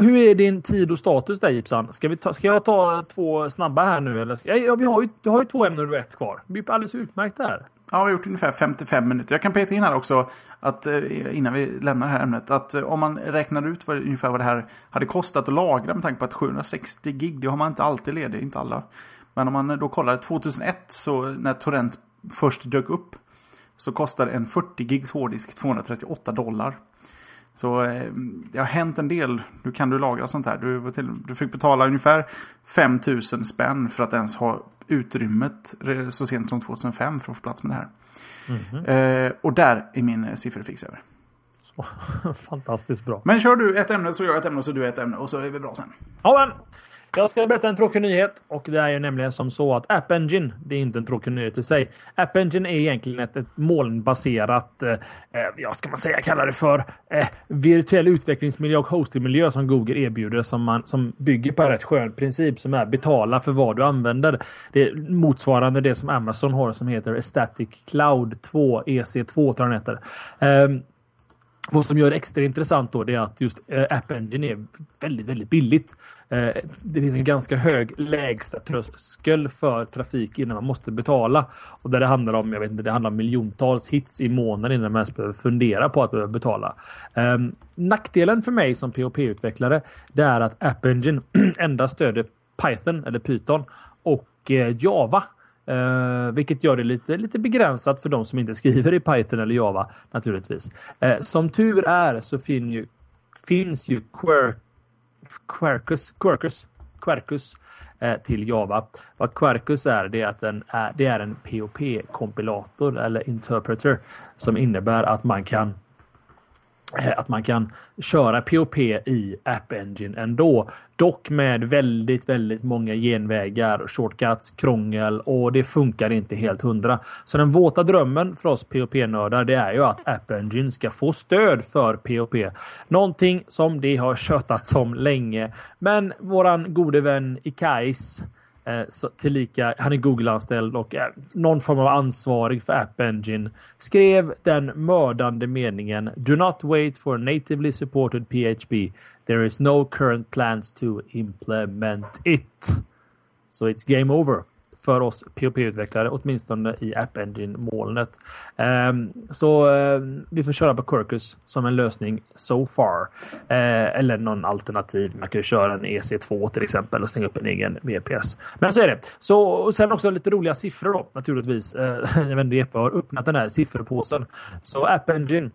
Speaker 3: Hur är din tid och status där Gipsan? Ska, vi ta, ska jag ta två snabba här nu? Eller? Ja, vi har ju, du har ju två ämnen och ett kvar. Det blir alldeles utmärkt där.
Speaker 2: Ja, vi har gjort ungefär 55 minuter. Jag kan peta in här också, att, eh, innan vi lämnar det här ämnet, att eh, om man räknar ut vad, ungefär vad det här hade kostat att lagra med tanke på att 760 gig, det har man inte alltid ledig, inte alla. Men om man då kollar 2001, så när Torrent först dök upp, så kostade en 40 gigs hårddisk 238 dollar. Så eh, det har hänt en del. Nu kan du lagra sånt här. Du, du fick betala ungefär 5000 spänn för att ens ha utrymmet så sent som 2005 för att få plats med det här. Mm -hmm. eh, och där är min eh, sifferfix över.
Speaker 3: Så, fantastiskt bra.
Speaker 2: Men kör du ett ämne så gör jag ett ämne så du ett ämne och så är vi bra sen.
Speaker 3: Ja, men jag ska berätta en tråkig nyhet och det är ju nämligen som så att App Engine, det är inte en tråkig nyhet i sig. App Engine är egentligen ett, ett molnbaserat, eh, eh, ja ska man säga, kallar det för eh, virtuell utvecklingsmiljö och hostingmiljö som Google erbjuder som, man, som bygger på en rätt skön princip som är betala för vad du använder. Det är motsvarande det som Amazon har som heter Static Cloud 2, EC2 tror jag den heter. Eh, vad som gör det extra intressant då är att just eh, App Engine är väldigt, väldigt billigt. Eh, det finns en ganska hög lägsta tröskel för trafik innan man måste betala. Och där det handlar om, jag vet inte, det handlar om miljontals hits i månaden innan man ens behöver fundera på att behöva betala. Ehm, nackdelen för mig som POP-utvecklare det är att App Engine endast stöder Python eller Python och eh, Java. Uh, vilket gör det lite, lite begränsat för de som inte skriver i Python eller Java naturligtvis. Uh, som tur är så fin ju, finns ju Quirk, Quercus, Quercus, Quercus uh, till Java. Vad Quercus är, det är att den är, det är en POP-kompilator eller interpreter som innebär att man kan Eh, att man kan köra POP i App Engine ändå. Dock med väldigt, väldigt många genvägar, shortcuts, krångel och det funkar inte helt hundra. Så den våta drömmen för oss POP-nördar det är ju att App Engine ska få stöd för POP. Någonting som det har tjötats om länge. Men våran gode vän Ikais Eh, tillika, han är Google-anställd och är någon form av ansvarig för App Engine, skrev den mördande meningen Do not wait for natively supported PHP. There is no current plans to implement it. So it's game over för oss POP-utvecklare, åtminstone i App Engine-molnet. Um, så ehm, vi får köra på Quercus som en lösning so far. Uh, eller någon alternativ. Man kan ju köra en EC2 till exempel och slänga upp en egen VPS. Men så är det. Så, och sen också lite roliga siffror då naturligtvis. Uh, jag vet inte, har öppnat den här sifferpåsen. Så App Engine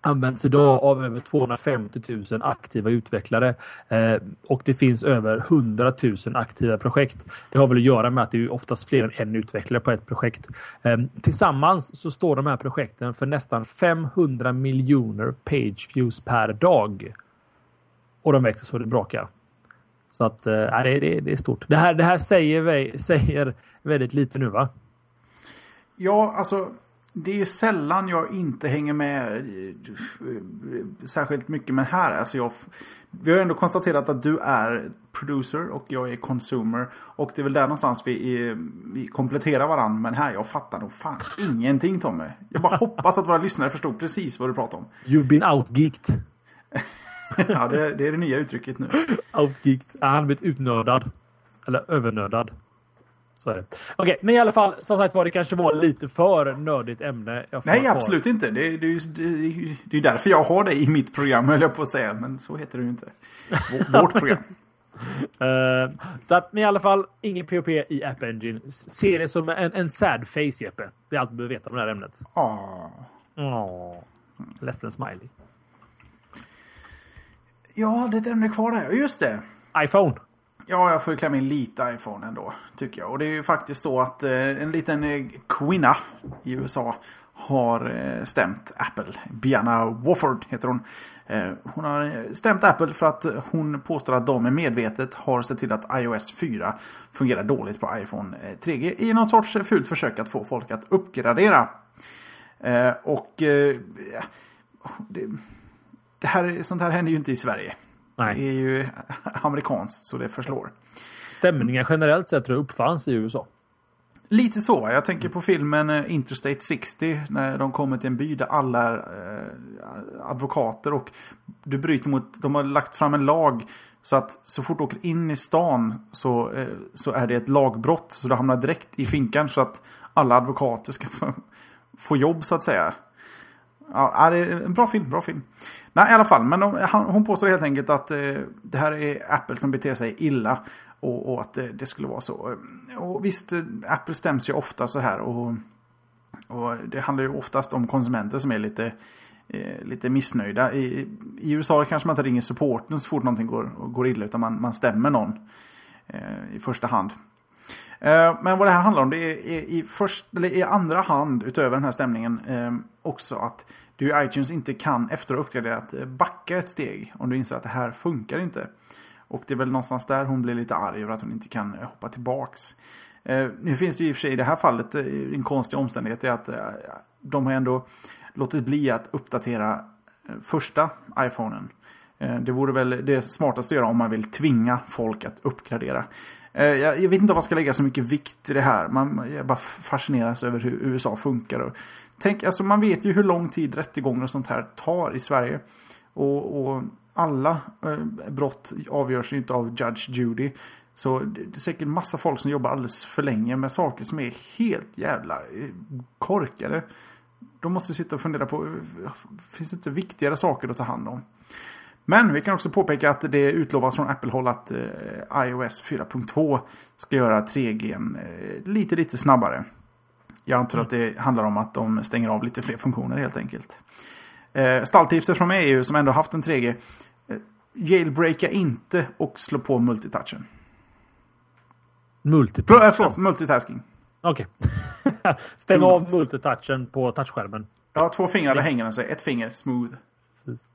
Speaker 3: används idag av över 250 000 aktiva utvecklare eh, och det finns över 100 000 aktiva projekt. Det har väl att göra med att det är oftast fler än en utvecklare på ett projekt. Eh, tillsammans så står de här projekten för nästan 500 miljoner page views per dag. Och de växer så det brakar. Så att eh, det, det, det är stort. Det här, det här säger, säger väldigt lite nu va?
Speaker 2: Ja, alltså det är ju sällan jag inte hänger med särskilt mycket. Men här, alltså jag, vi har ändå konstaterat att du är producer och jag är consumer. Och det är väl där någonstans vi, vi kompletterar varandra. Men här, jag fattar nog fan ingenting Tommy. Jag bara hoppas att våra lyssnare förstod precis vad du pratar om.
Speaker 3: You've been outgeeked.
Speaker 2: ja, det, det, är det nya uttrycket nu.
Speaker 3: outgeeked. Ja, han har blivit utnördad. Eller övernördad. Så är det. Okej, okay, men i alla fall som sagt var det kanske var lite för nördigt ämne.
Speaker 2: Nej, absolut inte. Det, det, det, det är därför jag har det i mitt program, höll jag på att säga. Men så heter det ju inte. Vårt program.
Speaker 3: uh, så att, men i alla fall, ingen POP i App Engine. Se det som en, en sad face, Jeppe. Det är allt du behöver veta om det här ämnet.
Speaker 2: Åh.
Speaker 3: Ledsen smiley.
Speaker 2: Ja, det är ett ämne kvar där. Just det.
Speaker 3: iPhone.
Speaker 2: Ja, jag får klämma in lite iPhone ändå, tycker jag. Och det är ju faktiskt så att eh, en liten eh, kvinna i USA har eh, stämt Apple. Bianna Wofford heter hon. Eh, hon har eh, stämt Apple för att hon påstår att de medvetet har sett till att iOS 4 fungerar dåligt på iPhone eh, 3G i någon sorts fult försök att få folk att uppgradera. Eh, och eh, det, det här, sånt här händer ju inte i Sverige. Nej. Det är ju amerikanskt så det förslår.
Speaker 3: Stämningen generellt sett tror jag uppfanns i USA.
Speaker 2: Lite så. Jag tänker på filmen eh, Interstate 60. När de kommer till en by där alla är eh, advokater. Och du bryter mot... De har lagt fram en lag. Så att så fort du åker in i stan så, eh, så är det ett lagbrott. Så du hamnar direkt i finkan. Så att alla advokater ska få, få jobb så att säga. Ja, det är en bra film. Bra film. Nej, i alla fall. Men hon påstår helt enkelt att eh, det här är Apple som beter sig illa. Och, och att det, det, skulle vara så. Och visst, eh, Apple stäms ju ofta så här. Och, och det handlar ju oftast om konsumenter som är lite, eh, lite missnöjda. I, I, USA kanske man inte ringer supporten så fort någonting går, går illa. Utan man, man stämmer någon eh, i första hand. Eh, men vad det här handlar om det är, i, först, eller i andra hand utöver den här stämningen eh, också att du i iTunes inte kan efter att ha uppgraderat eh, backa ett steg om du inser att det här funkar inte. Och det är väl någonstans där hon blir lite arg över att hon inte kan hoppa tillbaks. Nu finns det i och för sig i det här fallet en konstig omständighet. är att de har ändå låtit bli att uppdatera första iPhonen. Det vore väl det smartaste att göra om man vill tvinga folk att uppgradera. Eh, jag, jag vet inte om man ska lägga så mycket vikt i det här. Man, jag bara fascineras över hur USA funkar. Och tänk, alltså man vet ju hur lång tid rättegångar och sånt här tar i Sverige. Och, och alla eh, brott avgörs ju inte av Judge Judy. Så det är säkert massa folk som jobbar alldeles för länge med saker som är helt jävla eh, korkade. De måste sitta och fundera på, eh, finns det inte viktigare saker att ta hand om? Men vi kan också påpeka att det utlovas från Apple-håll att eh, iOS 4.2 ska göra 3G eh, lite, lite snabbare. Jag antar att det handlar om att de stänger av lite fler funktioner helt enkelt. Eh, stalltipset från mig är ju, som ändå haft en 3G. Eh, jailbreaka inte och slå på multitouchen.
Speaker 3: Multitouchen?
Speaker 2: Äh, förlåt, multitasking.
Speaker 3: Okej. Okay. Stäng av multitouchen på touchskärmen.
Speaker 2: Ja, två fingrar där hänger den sig. Ett finger, smooth. Precis.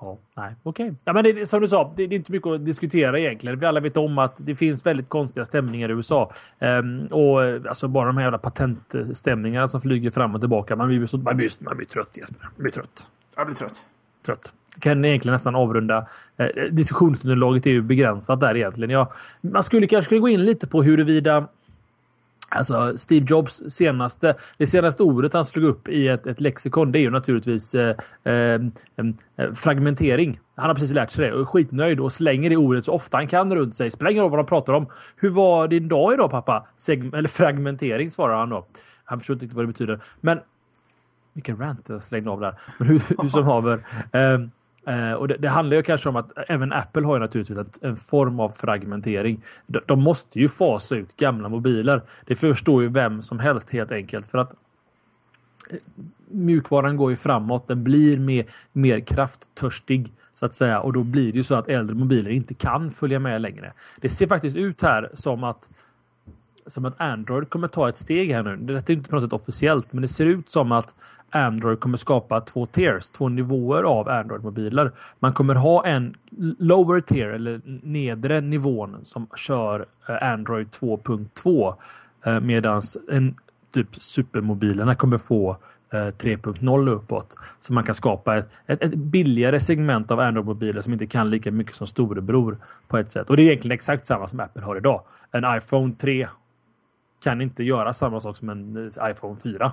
Speaker 3: Ja, nej, okej. Okay. Ja, men det, som du sa, det, det, är inte mycket att diskutera egentligen. Vi alla vet om att det finns väldigt konstiga stämningar i USA. Um, och alltså bara de här jävla patentstämningarna som flyger fram och tillbaka. Man blir, så, man blir, man blir trött Jesper. Man blir trött.
Speaker 2: Jag blir trött.
Speaker 3: Trött. Kan egentligen nästan avrunda. Eh, diskussionsunderlaget är ju begränsat där egentligen. Ja, man skulle kanske gå in lite på huruvida Alltså Steve Jobs senaste, det senaste ordet han slog upp i ett, ett lexikon det är ju naturligtvis eh, eh, eh, fragmentering. Han har precis lärt sig det och är skitnöjd och slänger det ordet så ofta han kan runt sig. Spelar ingen roll vad de pratar om. Hur var din dag idag pappa? Seg eller fragmentering svarar han då. Han förstår inte riktigt vad det betyder. Men vilken rant jag slängde av där. Men hur, hur som haver. Eh, Eh, och det, det, handlar ju kanske om att även Apple har ju naturligtvis en, en form av fragmentering. De, de, måste ju fasa ut gamla mobiler. Det förstår ju vem som helst helt enkelt för att eh, mjukvaran går ju framåt. Den blir mer, mer krafttörstig så att säga och då blir det ju så att äldre mobiler inte kan följa med längre. Det ser faktiskt ut här som att som att Android kommer ta ett steg här nu. Det är inte på något sätt officiellt, men det ser ut som att Android kommer skapa två tiers, två nivåer av Android-mobiler. Man kommer ha en lower tier eller nedre nivån som kör eh, Android 2.2 eh, medan en typ supermobilerna kommer få eh, 3.0 uppåt. Så man kan skapa ett, ett, ett billigare segment av Android-mobiler som inte kan lika mycket som storebror på ett sätt. Och det är egentligen exakt samma som Apple har idag. En iPhone 3 kan inte göra samma sak som en iPhone 4.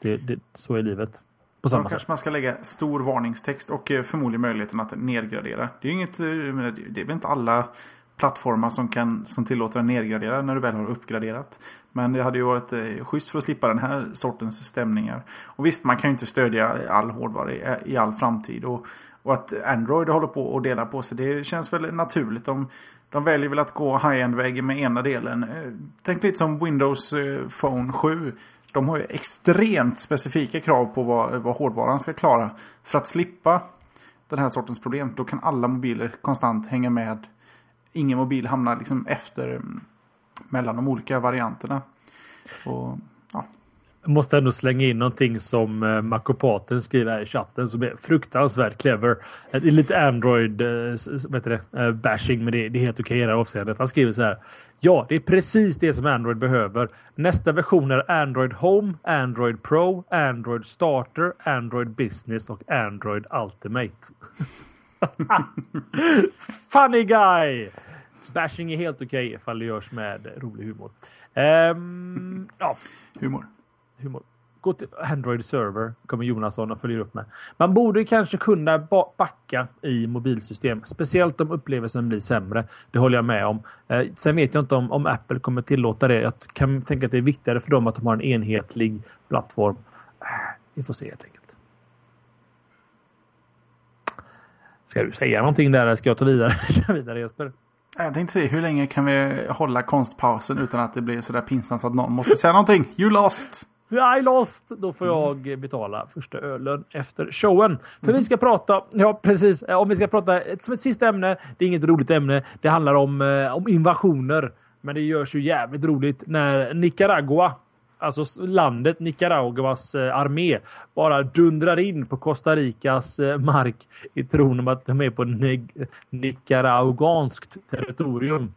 Speaker 3: Det, det, så är livet. På samma
Speaker 2: Då kanske man ska lägga stor varningstext och eh, förmodligen möjligheten att nedgradera. Det är inget, eh, det är väl inte alla plattformar som, kan, som tillåter en nedgradera när du väl har uppgraderat. Men det hade ju varit eh, schysst för att slippa den här sortens stämningar. Och visst, man kan ju inte stödja all hårdvara i, i all framtid. Och, och att Android håller på att dela på sig, det känns väl naturligt. De, de väljer väl att gå high-end-vägen med ena delen. Tänk lite som Windows Phone 7 de har ju extremt specifika krav på vad, vad hårdvaran ska klara. För att slippa den här sortens problem. Då kan alla mobiler konstant hänga med. Ingen mobil hamnar liksom efter mm, mellan de olika varianterna. Och
Speaker 3: måste ändå slänga in någonting som eh, Makopaten skriver här i chatten som är fruktansvärt clever. Eh, det är lite Android eh, vet det, bashing, men det, det är helt okej i det här avseendet. Han skriver så här. Ja, det är precis det som Android behöver. Nästa version är Android Home, Android Pro, Android Starter, Android Business och Android Ultimate. Funny guy! Bashing är helt okej okay ifall det görs med rolig humor. Um, ja.
Speaker 2: Humor.
Speaker 3: Humor. Gå till Android server, kommer Jonasson och följer upp med. Man borde kanske kunna backa i mobilsystem, speciellt om upplevelsen blir sämre. Det håller jag med om. Eh, sen vet jag inte om, om Apple kommer tillåta det. Jag kan tänka att det är viktigare för dem att de har en enhetlig plattform. Eh, vi får se helt enkelt. Ska du säga någonting där eller ska jag ta vidare, vidare Jesper?
Speaker 2: Jag tänkte se hur länge kan vi hålla konstpausen utan att det blir sådär pinsamt så att någon måste säga någonting. You lost!
Speaker 3: I lost! Då får jag betala första ölen efter showen. För vi ska prata, ja precis, om vi ska prata som ett sista ämne. Det är inget roligt ämne. Det handlar om, eh, om invasioner. Men det görs ju jävligt roligt när Nicaragua alltså landet Nicaraguas eh, armé bara dundrar in på Costa Ricas eh, mark i tron om att de är på nicaraguanskt territorium.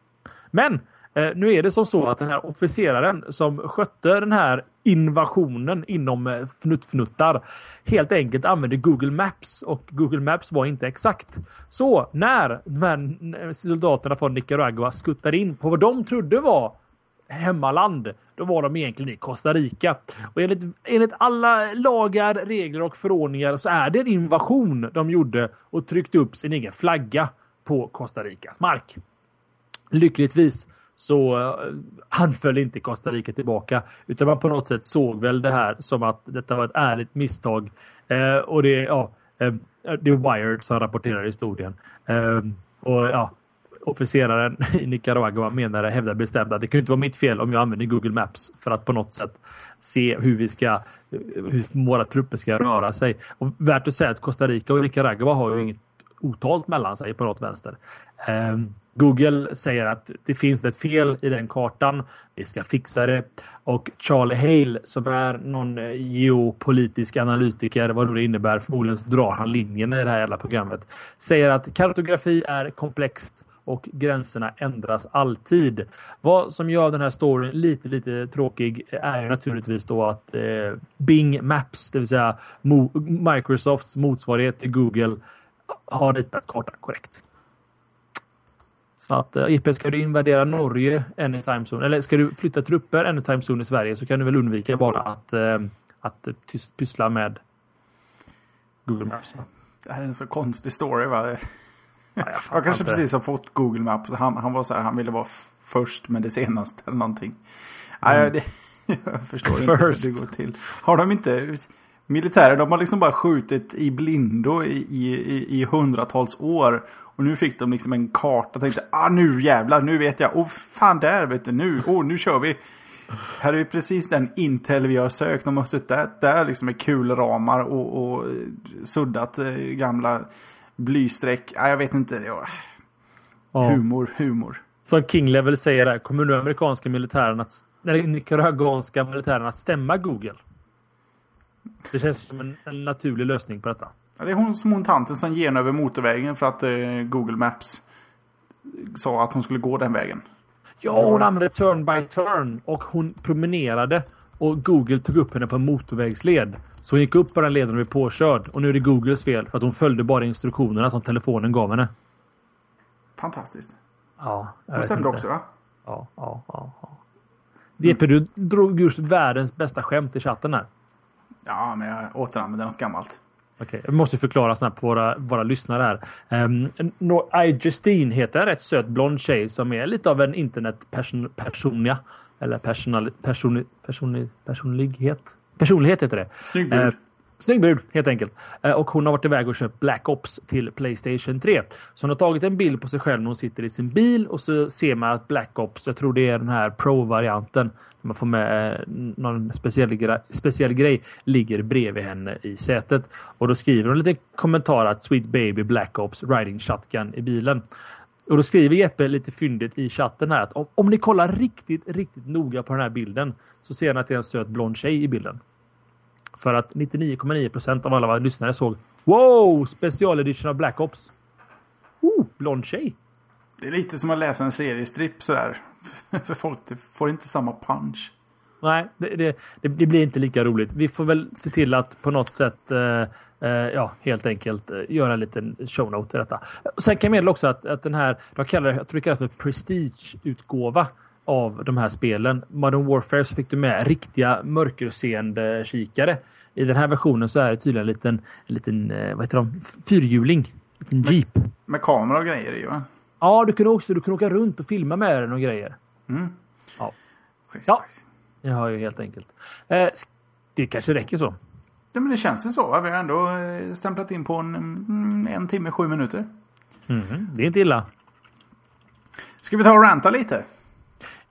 Speaker 3: Men Eh, nu är det som så att den här officeraren som skötte den här invasionen inom eh, fnuttfnuttar helt enkelt använde Google Maps och Google Maps var inte exakt. Så när de här soldaterna från Nicaragua skuttade in på vad de trodde var hemmaland. Då var de egentligen i Costa Rica. Och enligt, enligt alla lagar, regler och förordningar så är det en invasion de gjorde och tryckte upp sin egen flagga på Costa Ricas mark. Lyckligtvis så eh, anföll inte Costa Rica tillbaka utan man på något sätt såg väl det här som att detta var ett ärligt misstag. Eh, och det, ja, eh, det är Wired som rapporterar historien. Eh, och ja, officeraren i Nicaragua menade, hävdar bestämt att det kan inte vara mitt fel om jag använder Google Maps för att på något sätt se hur vi ska, hur våra trupper ska röra sig. Och värt att säga att Costa Rica och Nicaragua har ju inget otalt mellan sig på något vänster. Ehm, Google säger att det finns ett fel i den kartan. Vi ska fixa det. Och Charlie Hale som är någon eh, geopolitisk analytiker, vad det innebär, förmodligen så drar han linjen i det här jävla programmet. Säger att kartografi är komplext och gränserna ändras alltid. Vad som gör den här storyn lite, lite tråkig är ju naturligtvis då att eh, Bing Maps, det vill säga Mo Microsofts motsvarighet till Google, har ritat kartan korrekt. Så att eh, IP, ska du invadera Norge anytime zone eller ska du flytta trupper anytime zone i Sverige så kan du väl undvika bara att, eh, att pyssla med Google Maps.
Speaker 2: Det här är en så konstig story va? Ja, jag, jag kanske inte. precis har fått Google Maps. Han, han var så här, han ville vara först med det senaste eller någonting. Mm. Ja, det, jag förstår inte hur det går till. Har de inte... Militärer, de har liksom bara skjutit i blindo i, i, i hundratals år. Och nu fick de liksom en karta och tänkte, ah nu jävlar, nu vet jag. Oh fan där vet du, nu, oh nu kör vi. Här är precis den Intel vi har sökt. De har suttit där liksom med kulramar och, och suddat eh, gamla blystreck. Ja, jag vet inte. Ja. Humor, humor.
Speaker 3: Som King Level säger där, kommer nu amerikanska militären att, eller nicaraguanska militären att stämma Google? Det känns som en, en naturlig lösning på detta.
Speaker 2: Ja, det är hon som hon tanten som gen över motorvägen för att eh, Google Maps sa att hon skulle gå den vägen.
Speaker 3: Ja, hon använde turn by turn och hon promenerade och Google tog upp henne på en motorvägsled. Så hon gick upp på den leden och blev påkörd. Och nu är det Googles fel för att hon följde bara instruktionerna som telefonen gav henne.
Speaker 2: Fantastiskt.
Speaker 3: Ja,
Speaker 2: jag Det stämde också va?
Speaker 3: Ja, ja, ja. ja. DP, du drog just världens bästa skämt i chatten här.
Speaker 2: Ja, men jag återanvände något gammalt.
Speaker 3: Okej, okay, måste förklara snabbt för våra, våra lyssnare här. Um, ehm, I Justine heter en rätt söt blond tjej som är lite av en internetpersonia. Eller personal, person, person, personlighet. Personlighet heter det.
Speaker 2: Snygg brud. Eh,
Speaker 3: snygg brud, helt enkelt. Eh, och hon har varit iväg och köpt Black Ops till Playstation 3. Så hon har tagit en bild på sig själv när hon sitter i sin bil och så ser man att Black Ops, jag tror det är den här Pro-varianten, man får med eh, någon speciell, grej, speciell grej, ligger bredvid henne i sätet. Och då skriver hon lite kommentar att Sweet Baby Black Ops Riding Shotgun i bilen. Och då skriver Jeppe lite fyndigt i chatten här att om, om ni kollar riktigt, riktigt noga på den här bilden så ser ni att det är en söt blond tjej i bilden. För att 99,9% av alla lyssnare såg Wow! Specialedition av Black Ops. Oh, blond tjej.
Speaker 2: Det är lite som att läsa en seriestripp sådär. För folk får inte samma punch.
Speaker 3: Nej, det, det, det, blir inte lika roligt. Vi får väl se till att på något sätt eh, eh, ja, helt enkelt eh, göra en liten shownote till detta. Sen kan jag meddela också att, att den här, de kallar jag tror det kallas för Prestige-utgåva av de här spelen. Modern Warfare så fick du med riktiga mörkerseende kikare. I den här versionen så är det tydligen en liten, en liten eh, vad heter de? fyrhjuling. En liten jeep.
Speaker 2: Med, med kamera och grejer i va?
Speaker 3: Ja, du kunde också du kunde åka runt och filma med den och grejer.
Speaker 2: Mm.
Speaker 3: Ja.
Speaker 2: Crazy,
Speaker 3: Ja. Jag har ju helt enkelt. Eh, det kanske räcker så.
Speaker 2: Ja, men det känns ju så. Va? Vi har ändå eh, stämplat in på en, mm, en timme, sju minuter.
Speaker 3: Mhm, Det är inte illa.
Speaker 2: Ska vi ta och ranta lite?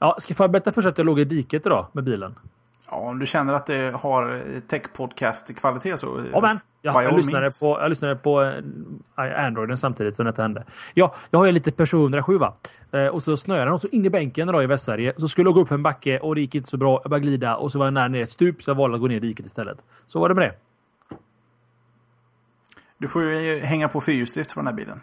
Speaker 3: Ja, ska jag berätta först att jag låg i diket idag med bilen?
Speaker 2: Ja, om du känner att det har eh, tech-podcast-kvalitet så... eh,
Speaker 3: Ja, men. Ja, jag, lyssnade
Speaker 2: means.
Speaker 3: på, jag lyssnade på eh, Androiden samtidigt som detta hände. Ja, jag har ju lite Peugeot 107 va? Eh, och så snöade den och så in i bänken idag i Västsverige. Så skulle jag gå upp för en backe och det gick inte så bra. Jag började glida och så var jag nära ner ett stup så jag valde att gå ner i diket istället. Så var det med det.
Speaker 2: Du får ju hänga på fyrhjulsdrift på den här bilen.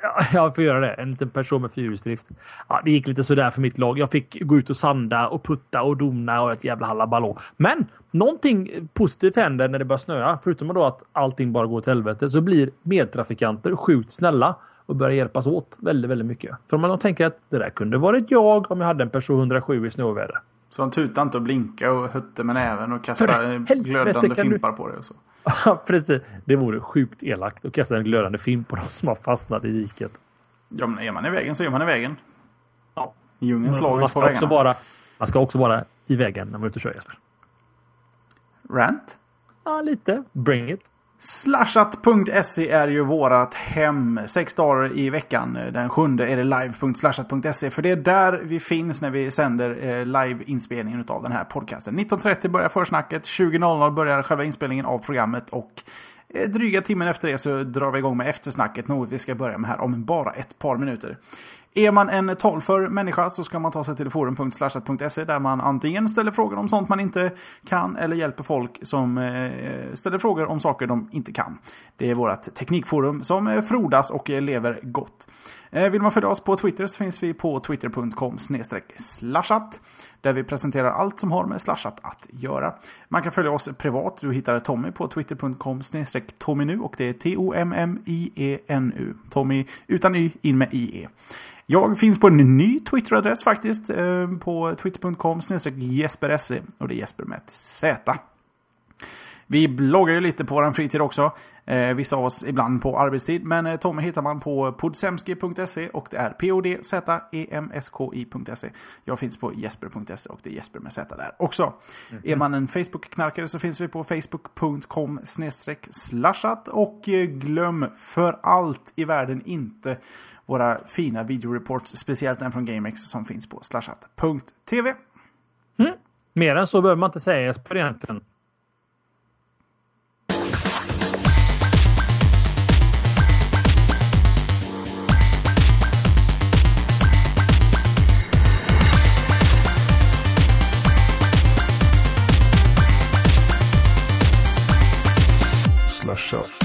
Speaker 3: Ja, jag får göra det. En liten person med fyrhjulsdrift. Ja, det gick lite sådär för mitt lag. Jag fick gå ut och sanda och putta och dona och ett jävla hallaballå. Men någonting positivt händer när det börjar snöa. Förutom då att allting bara går åt helvete så blir medtrafikanter sjukt snälla och börjar hjälpas åt väldigt, väldigt mycket. För man tänker att det där kunde varit jag om jag hade en person 107 i snöväder.
Speaker 2: Så de tutade inte och blinkade och hötte med näven och kastade glödande
Speaker 3: kan du-
Speaker 2: fimpar på det och så.
Speaker 3: Ja, precis. Det vore sjukt elakt att kasta en glödande fimp på de som har fastnat i diket.
Speaker 2: Ja, men är man i vägen så är man i vägen.
Speaker 3: Ja.
Speaker 2: Djungelns lag
Speaker 3: Man
Speaker 2: på
Speaker 3: också
Speaker 2: vägarna.
Speaker 3: vara, man ska också vara i vägen när man är ute och kör Jesper.
Speaker 2: Rant?
Speaker 3: Ja, lite. Bring it.
Speaker 2: Slashat.se är ju vårat hem. Sex dagar i veckan. Den sjunde är det live.slashat.se. För det är där vi finns när vi sänder eh, liveinspelningen live-inspelningen av den här podcasten. 19.30 börjar försnacket. 20.00 börjar själva inspelningen av programmet. Och eh, dryga timmen efter det så drar vi igång med eftersnacket. Något vi ska börja med här om bara ett par minuter. Är man en talför människa så ska man ta sig till forum.slashat.se där man antingen ställer frågor om sånt man inte kan eller hjälper folk som eh, ställer frågor om saker de inte kan. Det är vårt teknikforum som eh, frodas och eh, lever gott. Vill man följa oss på Twitter så finns vi på twitter.com slashat där vi presenterar allt som har med slashat att göra. Man kan följa oss privat. Du hittar Tommy på twitter.com tomminu och det är T-O-M-M-I-E-N-U. Tommy utan Y, in med I-E. Jag finns på en ny Twitter-adress faktiskt. Eh, på twitter.com jesperse och det är Jesper med ett Z. Vi bloggar ju lite på vår fritid också. Eh, vissa av oss ibland på arbetstid. Men eh, Tommy hittar man på podsemski.se och det är E Jag finns på jesper.se och det är Jesper med Z där också. Är man en Facebook-knarkare så finns vi på facebook.com slashat och eh, glöm för allt i världen inte våra fina videoreports, speciellt den från GameX som finns på slashat.tv. Mm.
Speaker 3: Mer än så behöver man inte säga Jesper egentligen. Slashat.